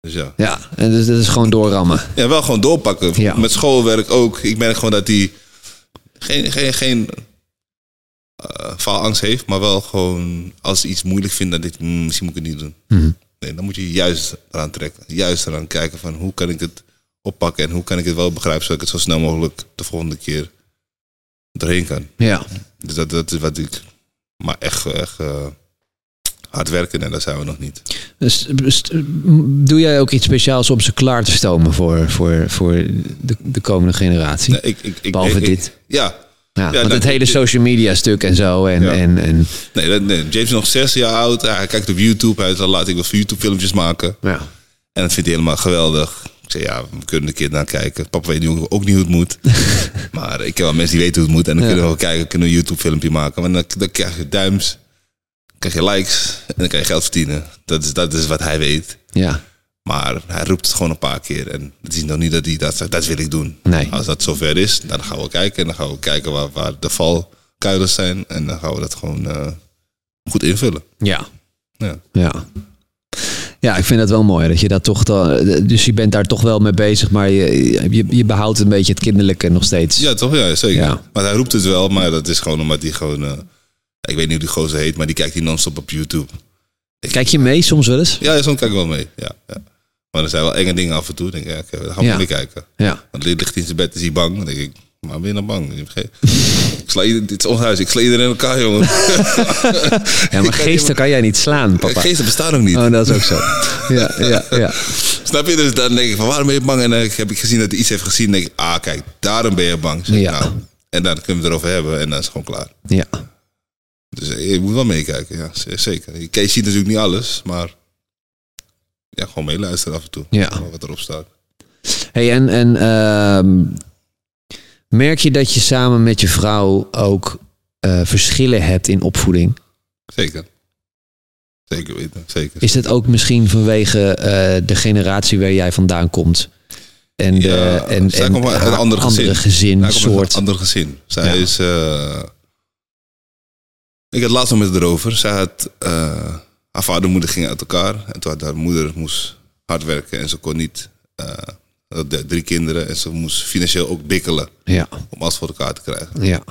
Dus ja. ja, en dus dat is gewoon doorrammen. Ja, wel gewoon doorpakken. Ja. Met schoolwerk ook. Ik merk gewoon dat hij geen, geen, geen eh, faalangst heeft, maar wel gewoon als hij iets moeilijk vindt, dan denk ik, "Hmm, misschien moet ik het niet doen. Mhm. Nee, dan moet je juist eraan trekken. Juist eraan kijken van hoe kan ik het oppakken en hoe kan ik het wel begrijpen zodat ik het zo snel mogelijk de volgende keer doorheen kan. Ja. Dus dat, dat is wat ik. Maar echt, echt eh, hard werken en daar zijn we nog niet. Dus, dus, doe jij ook iets speciaals om ze klaar te stomen voor, voor, voor de, de komende generatie? Nee, ik, ik, ik, Behalve dit. Ja, Ja, want nou, het hele social media stuk en zo. En, Ja. en, en Nee, nee, James is nog zes jaar oud. Hij kijkt op YouTube. Hij laat ik wat YouTube filmpjes maken. ja. En dat vindt hij helemaal geweldig. Ik zei, ja, we kunnen een keer naar kijken. Papa weet nu ook niet hoe het moet. *laughs* maar ik ken wel mensen die weten hoe het moet. En dan kunnen we wel kijken, kunnen we een YouTube filmpje maken. Maar dan, dan krijg je duims, krijg je likes en dan kan je geld verdienen. Dat is, dat is wat hij weet. ja. Maar hij roept het gewoon een paar keer. En het is nog niet dat hij dat zegt, dat wil ik doen. Nee. Als dat zover is, dan gaan we kijken. En dan gaan we kijken waar, waar de valkuilers zijn. En dan gaan we dat gewoon eh, goed invullen. Ja. Ja. Ja. Ja, ik vind dat wel mooi. Dat je dat toch dan, dus je bent daar toch wel mee bezig, maar je, je, je behoudt een beetje het kinderlijke nog steeds. Ja, toch? Ja, zeker. Ja. Maar hij roept het wel, maar dat is gewoon omdat hij gewoon... eh, ik weet niet hoe die gozer heet, maar die kijkt hij non-stop op YouTube. Kijk je mee soms wel eens? Ja, soms kijk ik wel mee. Ja, ja. Maar er zijn wel enge dingen af en toe. Dan denk ik, ja, oké, dan gaan we Ja. mee kijken. Ja. Want ligt in zijn bed, is hij bang. Dan denk ik, maar ben je nou bang? *laughs* Ik sla dit is ons huis. Ik sla iedereen in elkaar, jongen. *laughs* Ja, maar *laughs* geesten kan jij niet slaan, papa. Geesten bestaan ook niet. Oh, dat is ook zo. Ja, ja, ja. Snap je? Dus dan denk ik van, waarom ben je bang? En dan heb ik gezien dat hij iets heeft gezien. Dan denk ik, ah, kijk, daarom ben je bang. Zeg ik, Ja. nou, en dan kunnen we het erover hebben en dan is het gewoon klaar. Ja. Dus eh, je moet wel meekijken, ja, zeker. Je je ziet natuurlijk niet alles, maar ja, gewoon meeluisteren af en toe. Ja. Gewoon Wat erop staat. Hey, en en ehm, merk je dat je samen met je vrouw ook eh, verschillen hebt in opvoeding? Zeker. Zeker weten, zeker. Is dat ook misschien vanwege eh, de generatie waar jij vandaan komt? En, Ja, en, en een haar ander gezin. andere gezin, soort. een ander gezin. Zij Ja. is... ik had laatst nog met haar erover. Zij had... eh, haar vader en moeder gingen uit elkaar. En toen had haar moeder moest hard werken. En ze kon niet... eh, drie kinderen. En ze moest financieel ook bikkelen. Ja, Om alles voor elkaar te krijgen. ja,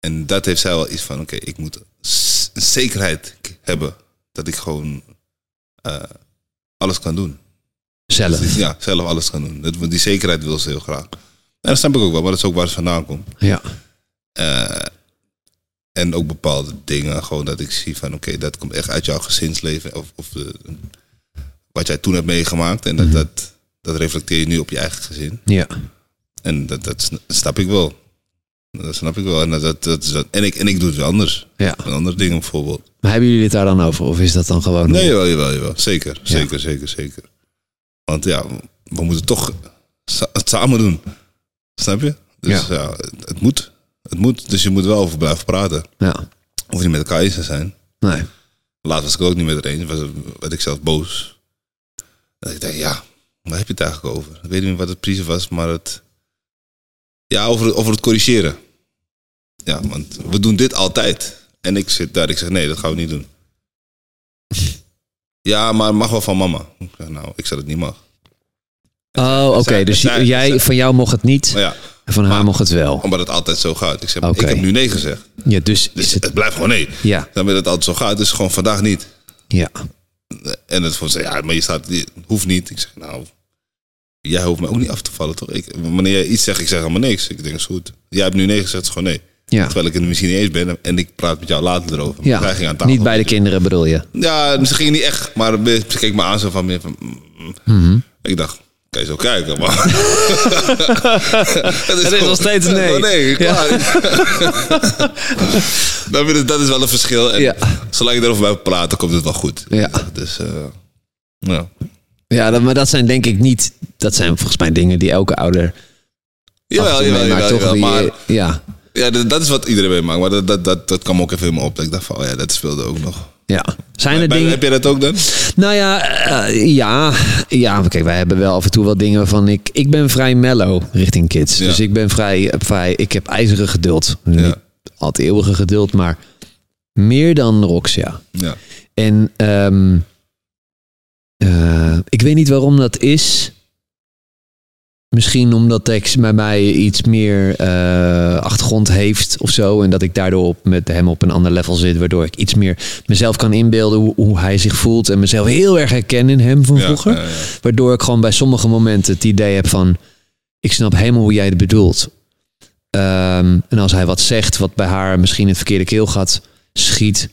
En dat heeft zij wel iets van, oké, ik moet een zekerheid hebben dat ik gewoon eh, alles kan doen. zelf. Ja, zelf alles kan doen. Dat, die zekerheid wil ze heel graag. En dat snap ik ook wel, maar dat is ook waar ze vandaan komt. Ja, en ook bepaalde dingen, gewoon dat ik zie van, oké, dat komt echt uit jouw gezinsleven. Of, of de, wat jij toen hebt meegemaakt. En dat, dat, dat reflecteer je nu op je eigen gezin. ja, En dat, dat sn- snap ik wel. Dat snap ik wel. En, dat, dat, dat is dat- en, ik, en ik doe het wel anders. ja. Met andere dingen bijvoorbeeld. Maar hebben jullie het daar dan over? Of is dat dan gewoon... Nee, jawel, jawel, jawel. Zeker, zeker, zeker, zeker. Want ja, we moeten toch het samen doen. Snap je? Dus ja, het, het moet. Het moet. Dus je moet wel over blijven praten. Ja, Of niet met elkaar eens te zijn. nee. Laatst was ik ook niet met haar eens. Was, werd ik zelf boos. Dat ik dacht, ja, waar heb je het eigenlijk over? Ik weet niet wat het precies was, maar het... Ja, over, over het corrigeren. Ja, want we doen dit altijd. En ik zit daar, ik zeg, nee, dat gaan we niet doen. *laughs* Ja, maar het mag wel van mama. Ik zeg, nou, ik zeg het niet mag. Oh, oké. Dus zij- jij, zij- van jou mocht het niet, ja, en van haar mocht het wel. omdat het altijd zo gaat. Ik zeg, ik heb nu nee gezegd. Ja, dus Dus het, het... blijft gewoon nee. Ja, Dan dat het altijd zo gaat, dus gewoon vandaag niet. ja, En het voor ze, ja, maar je staat, je hoeft niet. Ik zeg, nou, jij hoeft me ook niet af te vallen, toch? Ik, wanneer jij iets zegt, ik zeg helemaal niks. Ik denk, is goed. Jij hebt nu nee gezegd, is gewoon nee. ja. Terwijl ik het misschien niet eens ben en ik praat met jou later erover. Wij gingen Ja, aan tafel. niet bij de kinderen bedoel je? Ja, ze gingen niet echt, maar ze keek me aan zo van meer van... mm, mm. Mhm. Ik dacht, kan je zo kijken, maar... *laughs* het is nog steeds nee. *laughs* Nee, klaar. *laughs* Dat is wel een verschil. En Ja. zolang je erover blijft praten, komt het wel goed. Ja. Dus, eh, ja. Ja, dat, maar dat zijn denk ik niet... Dat zijn volgens mij dingen die elke ouder Jawel, jawel, jawel, toch? jawel, Die- Maar ja, ja, dat, dat is wat iedereen meemaakt. Maar dat, dat, dat, dat kwam ook even in me op. Dat ik dacht van, oh ja, dat speelde ook nog. Ja. Zijn er Bij- dingen... Heb jij dat ook dan? Nou ja, eh, ja, ja. Kijk, wij hebben wel af en toe wel dingen waarvan ik... Ik ben vrij mellow richting kids. Ja. Dus ik ben vrij, vrij... Ik heb ijzeren geduld. Ja. Niet altijd eeuwige geduld, maar meer dan Rox, ja. Ja. En ehm, eh, ik weet niet waarom dat is. Misschien omdat Tex bij mij iets meer eh, achtergrond heeft of zo. En dat ik daardoor op, met hem op een ander level zit. Waardoor ik iets meer mezelf kan inbeelden hoe, hoe hij zich voelt. En mezelf heel erg herken in hem van Ja, vroeger. ja, ja. Waardoor ik gewoon bij sommige momenten het idee heb van... Ik snap helemaal hoe jij het bedoelt. Ehm, en als hij wat zegt wat bij haar misschien in het verkeerde keelgat schiet...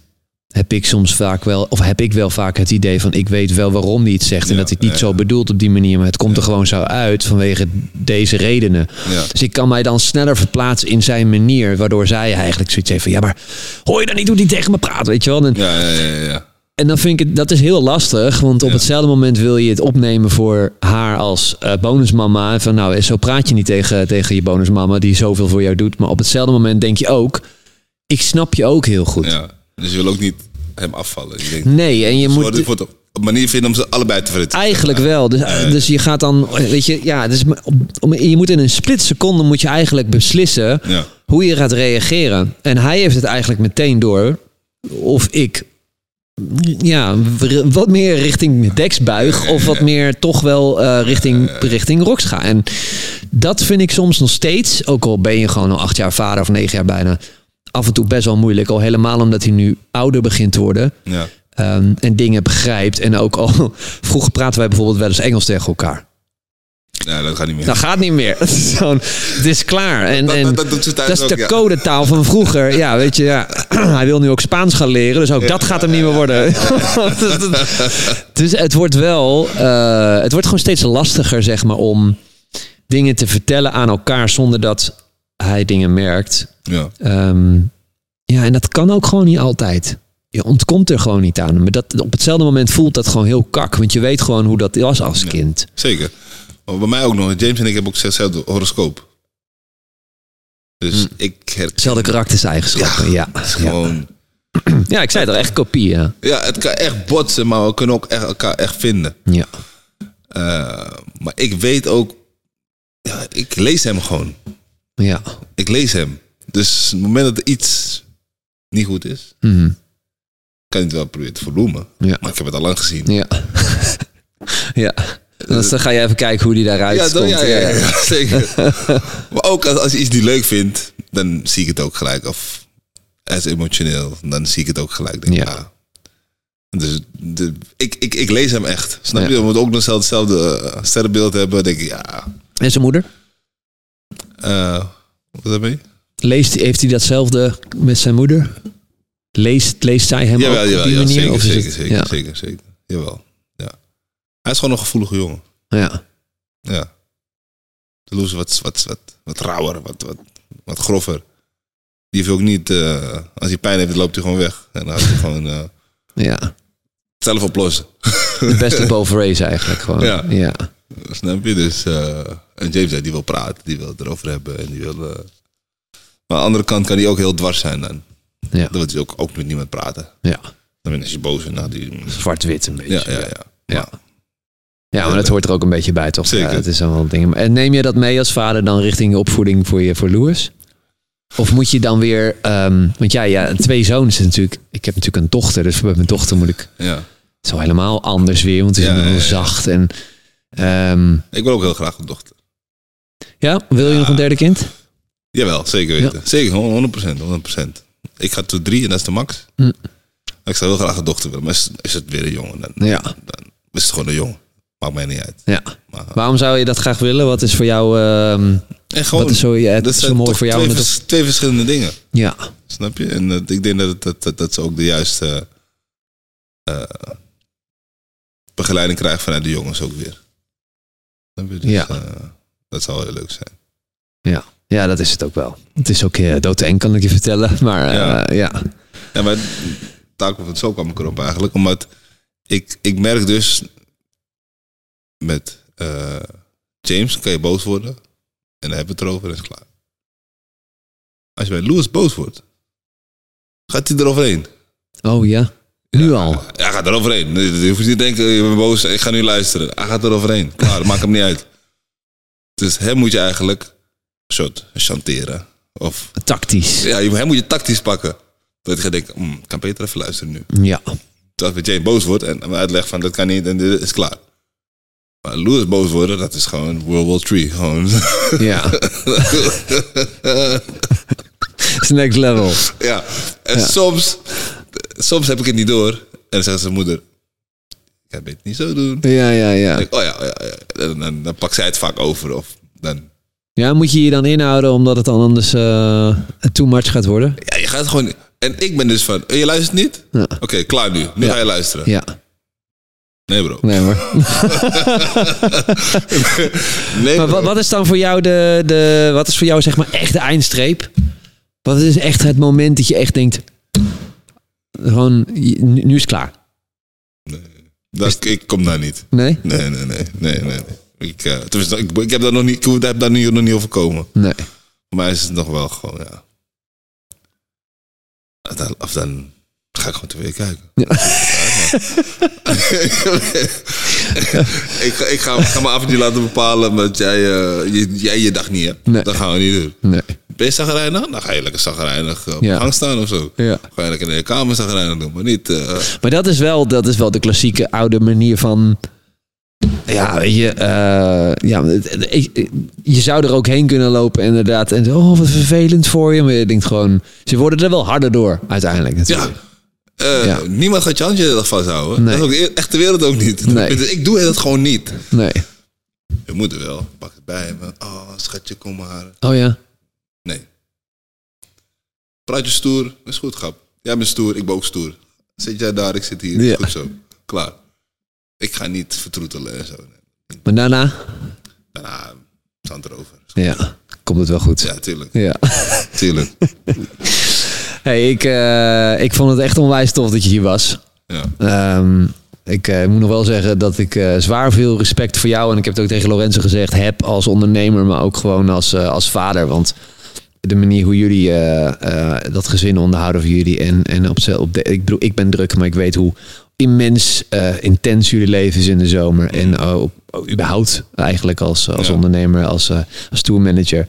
heb ik soms vaak wel, of heb ik wel vaak het idee van ik weet wel waarom hij het zegt. en Ja, dat hij het niet ja, zo bedoelt op die manier, maar het komt er gewoon zo uit vanwege deze redenen. Dus ik kan mij dan sneller verplaatsen in zijn manier, waardoor zij eigenlijk zoiets heeft van ja, maar hoor je dan niet hoe die tegen me praat, weet je wel? En, Ja, ja, ja, ja. en dan vind ik het, dat is heel lastig, want op Ja. hetzelfde moment wil je het opnemen voor haar als eh, bonusmama. Van nou, zo praat je niet tegen, tegen je bonusmama die zoveel voor jou doet. Maar op hetzelfde moment denk je ook, ik snap je ook heel goed. ja. Dus je wil ook niet hem afvallen. Je denkt, Nee, en je moet... op manier vinden om ze allebei te Eigenlijk stellen. wel. Dus, dus je gaat dan, weet je, ja, dus op, je moet in een split seconde moet je eigenlijk beslissen Ja. hoe je gaat reageren. En hij heeft het eigenlijk meteen door of ik ja, wat meer richting Dex buig of wat meer toch wel eh, richting, richting Rox ga. En dat vind ik soms nog steeds, ook al ben je gewoon al acht jaar vader of negen jaar bijna, af en toe best wel moeilijk. Al helemaal omdat hij nu ouder begint te worden. Ja. Ehm, en dingen begrijpt. En ook al *laughs* vroeger praten wij bijvoorbeeld wel eens Engels tegen elkaar. ja, dat gaat niet meer. Dat gaat niet meer. *laughs* Het is, gewoon, het is klaar. En, Dat- en dat- is ook, de ja. codetaal van vroeger. Ja, weet je, ja. *clears throat* hij wil nu ook Spaans gaan leren. Dus ook dat gaat hem niet meer worden. dus *laughs* het wordt wel, eh, het wordt gewoon steeds lastiger, zeg maar, om dingen te vertellen aan elkaar zonder dat hij dingen merkt. Ja. Ehm, ja, en dat kan ook gewoon niet altijd. Je ontkomt er gewoon niet aan. Maar dat, op hetzelfde moment voelt dat gewoon heel kak. Want je weet gewoon hoe dat was als kind. Zeker. Maar bij mij ook nog. James en ik hebben ook hetzelfde horoscoop. Dus ik herken Hetzelfde karakterseigenschappen, ja. is Ja, gewoon... *clears throat* ja ik zei het al, echt kopie, ja. Ja, het kan echt botsen, maar we kunnen ook echt elkaar echt vinden. Ja, Eh, maar ik weet ook... Ja, ik lees hem gewoon. Ja. Ik lees hem. Dus op het moment dat er iets niet goed is, Mhm. kan ik het wel proberen te verbloemen. Ja. Maar ik heb het al lang gezien. Ja. *laughs* ja. Dus dan ga je even kijken hoe die daaruit Ja, dan, komt. ja, ja, ja, ja, *laughs* zeker. *laughs* maar ook als, als je iets niet leuk vindt, dan zie ik het ook gelijk. Of hij is emotioneel, dan zie ik het ook gelijk. Denk, ik, Ja. ah. Dus de, ik, ik, ik lees hem echt. Snap Ja. je? We moeten ook nog hetzelfde eh, sterrenbeeld hebben. denk ik, ja. En zijn moeder? Eh, wat heb je? Leest, heeft hij datzelfde met zijn moeder? Leest, leest zij hem Jawel, ook op die ja, manier? zeker, of zeker, het- zeker, ja. zeker, zeker. Jawel. Ja. Hij is gewoon een gevoelige jongen. Ja. Ja. De Loes wat, wat, wat, wat rauwer, wat, wat, wat grover. Die heeft ook niet, eh, als hij pijn heeft, loopt hij gewoon weg. En dan gaat hij gewoon eh, ja. zelf oplossen. De beste *laughs* boven race eigenlijk gewoon. Ja. ja. Snap je? Dus, eh, en James zei, die wil praten, die wil het erover hebben. En die wil, eh, Maar aan de andere kant kan hij ook heel dwars zijn dan. Ja. Dan wil hij ook, ook met niemand praten. Ja. Dan ben je boos nou, die... Zwart-wit een beetje. Ja, ja, ja. Ja. Ja, maar dat hoort er ook een beetje bij, toch? Zeker. Ja, het is allemaal dingen. En neem je dat mee als vader dan richting je opvoeding voor, je, voor Louis? Of moet je dan weer... ehm, want ja, ja, twee zoons natuurlijk... Ik heb natuurlijk een dochter, dus bij mijn dochter moet ik... ja. Zo helemaal anders weer, want het is Ja, heel zacht. En, ehm, Ik wil ook heel graag een dochter. ja, wil je nog een derde kind? Jawel, zeker weten. Zeker, gewoon 100%, 100%. Ik ga tot drie en dat is de max. Hm. Ik zou heel graag een dochter willen, maar is, is het weer een jongen, dan, Ja. dan is het gewoon een jongen. Maakt mij niet uit. ja. Maar, Waarom zou je dat graag willen? Wat is voor jou... ehm, en gewoon, wat is zo, ja, dat is zo mooi voor jou? twee, vers- twee verschillende dingen. ja, Snap je? En eh, ik denk dat, het- dat, dat, dat ze ook de juiste eh, begeleiding krijgen vanuit de jongens ook weer. Je? Dus, Ja. eh, dat zou heel leuk zijn. ja. ja, dat is het ook wel. Het is ook uh, doodeng, kan ik je vertellen. *laughs* Maar eh, Ja. ja. Ja, maar daar kwam het zo kwam ik erop eigenlijk. Omdat ik, ik merk dus met James kan je boos worden. En dan hebben we het erover en is klaar. Als je bij Louis boos wordt, gaat hij eroverheen. Oh ja, nu al. Ja, hij gaat eroverheen. Je hoeft niet te denken, je bent boos, ik ga nu luisteren. Hij gaat eroverheen. Klaar, dat maakt hem niet uit. Dus hem moet je eigenlijk een soort chanteren. Of Tactisch. ja, hem moet je tactisch pakken. Dat je gaat denken, hm, ik kan beter even luisteren nu. Ja. Dat Jane boos wordt en hem uitlegt van dat kan niet en dit is klaar. Maar Louis boos worden, dat is gewoon World War 3. Gewoon. *laughs* Ja. *laughs* *laughs* It's next level. ja. En Ja. soms, soms heb ik het niet door. En dan zegt zijn moeder, ik kan het niet zo doen. Ja, ja, ja. Ik, oh ja, oh ja, ja. En dan, dan pakt zij het vaak over. Of dan, Ja, moet je je dan inhouden omdat het dan anders eh too much gaat worden? ja, je gaat gewoon, En ik ben dus van, eh, je luistert niet? Ja. Oké, klaar nu. Nu ga je luisteren. Ja, Nee bro. nee maar. *laughs* Nee maar wat, wat is dan voor jou de, de. Wat is voor jou zeg maar echt de eindstreep? Wat is echt het moment dat je echt denkt. Gewoon, nu, nu is het klaar. Dat, ik kom daar niet. Nee? Nee, nee, nee. nee, nee, nee. Ik, eh, ik, ik heb daar nog niet, ik heb daar nu nog niet over komen. Nee. Voor mij is het nog wel gewoon, ja. Of dan, ga ik gewoon te weer kijken. *laughs* *laughs* *laughs* ik, ga, ik ga, mijn avondje laten bepalen omdat jij, eh, je, jij je dag niet hebt. Nee. Dat gaan we niet doen. Nee. Ben je zagrijnig? Dan ga je lekker zagrijnig op Ja. gang staan of zo. Ja. Ga je lekker in de kamer zagrijnig doen, maar niet... eh, Maar dat is wel, dat is wel de klassieke oude manier van. Ja, weet je, eh, ja, ik- je zou er ook heen kunnen lopen inderdaad. En oh, wat vervelend voor je. Maar je denkt gewoon, ze worden er wel harder door uiteindelijk ja, Eh, Ja. niemand gaat je handje de dag vasthouden. Nee. Dat is ook de e- echte wereld ook niet. Nee. Ik doe dat gewoon niet. Nee. Je moeder wel. Pak het bij me. Oh, schatje, kom maar. Oh ja. Nee. Praat je stoer? Dat is goed, grap. Jij bent stoer, ik ben ook stoer. Zit jij daar, ik zit hier. Ja. Goed zo. Klaar. Ik ga niet vertroetelen en zo. Nee. Maar daarna, Daarna het erover. ja, komt het wel goed. Ja, tuurlijk. Ja. Tuurlijk. *laughs* Hey, ik, eh, ik vond het echt onwijs tof dat je hier was. Ja. Ehm, ik eh, moet nog wel zeggen dat ik eh, zwaar veel respect voor jou en ik heb het ook tegen Lorenzo gezegd heb als ondernemer, maar ook gewoon als, als vader. Want de manier hoe jullie dat gezin onderhouden voor jullie en, en op, op de, ik bedoel, ik ben druk, maar ik weet hoe immens intens jullie leven is in de zomer en op, überhaupt eigenlijk als, als Ja. ondernemer, als, als tourmanager.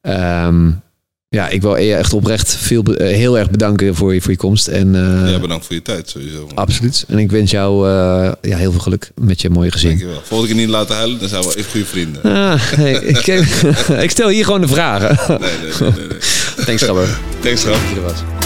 Ehm, ja, ik wil je echt oprecht veel, eh, heel erg bedanken voor je, voor je komst. En, eh, ja, bedankt voor je tijd sowieso. Absoluut. En ik wens jou eh, ja, heel veel geluk met je mooie gezin. Dankjewel. Volgende keer niet laten huilen, dan zijn we even goede vrienden. Ah, hey, ik, *laughs* *laughs* ik stel hier gewoon de vragen. Nee, nee, nee, nee. nee. *laughs* Thanks, Gabber. Thanks, grap.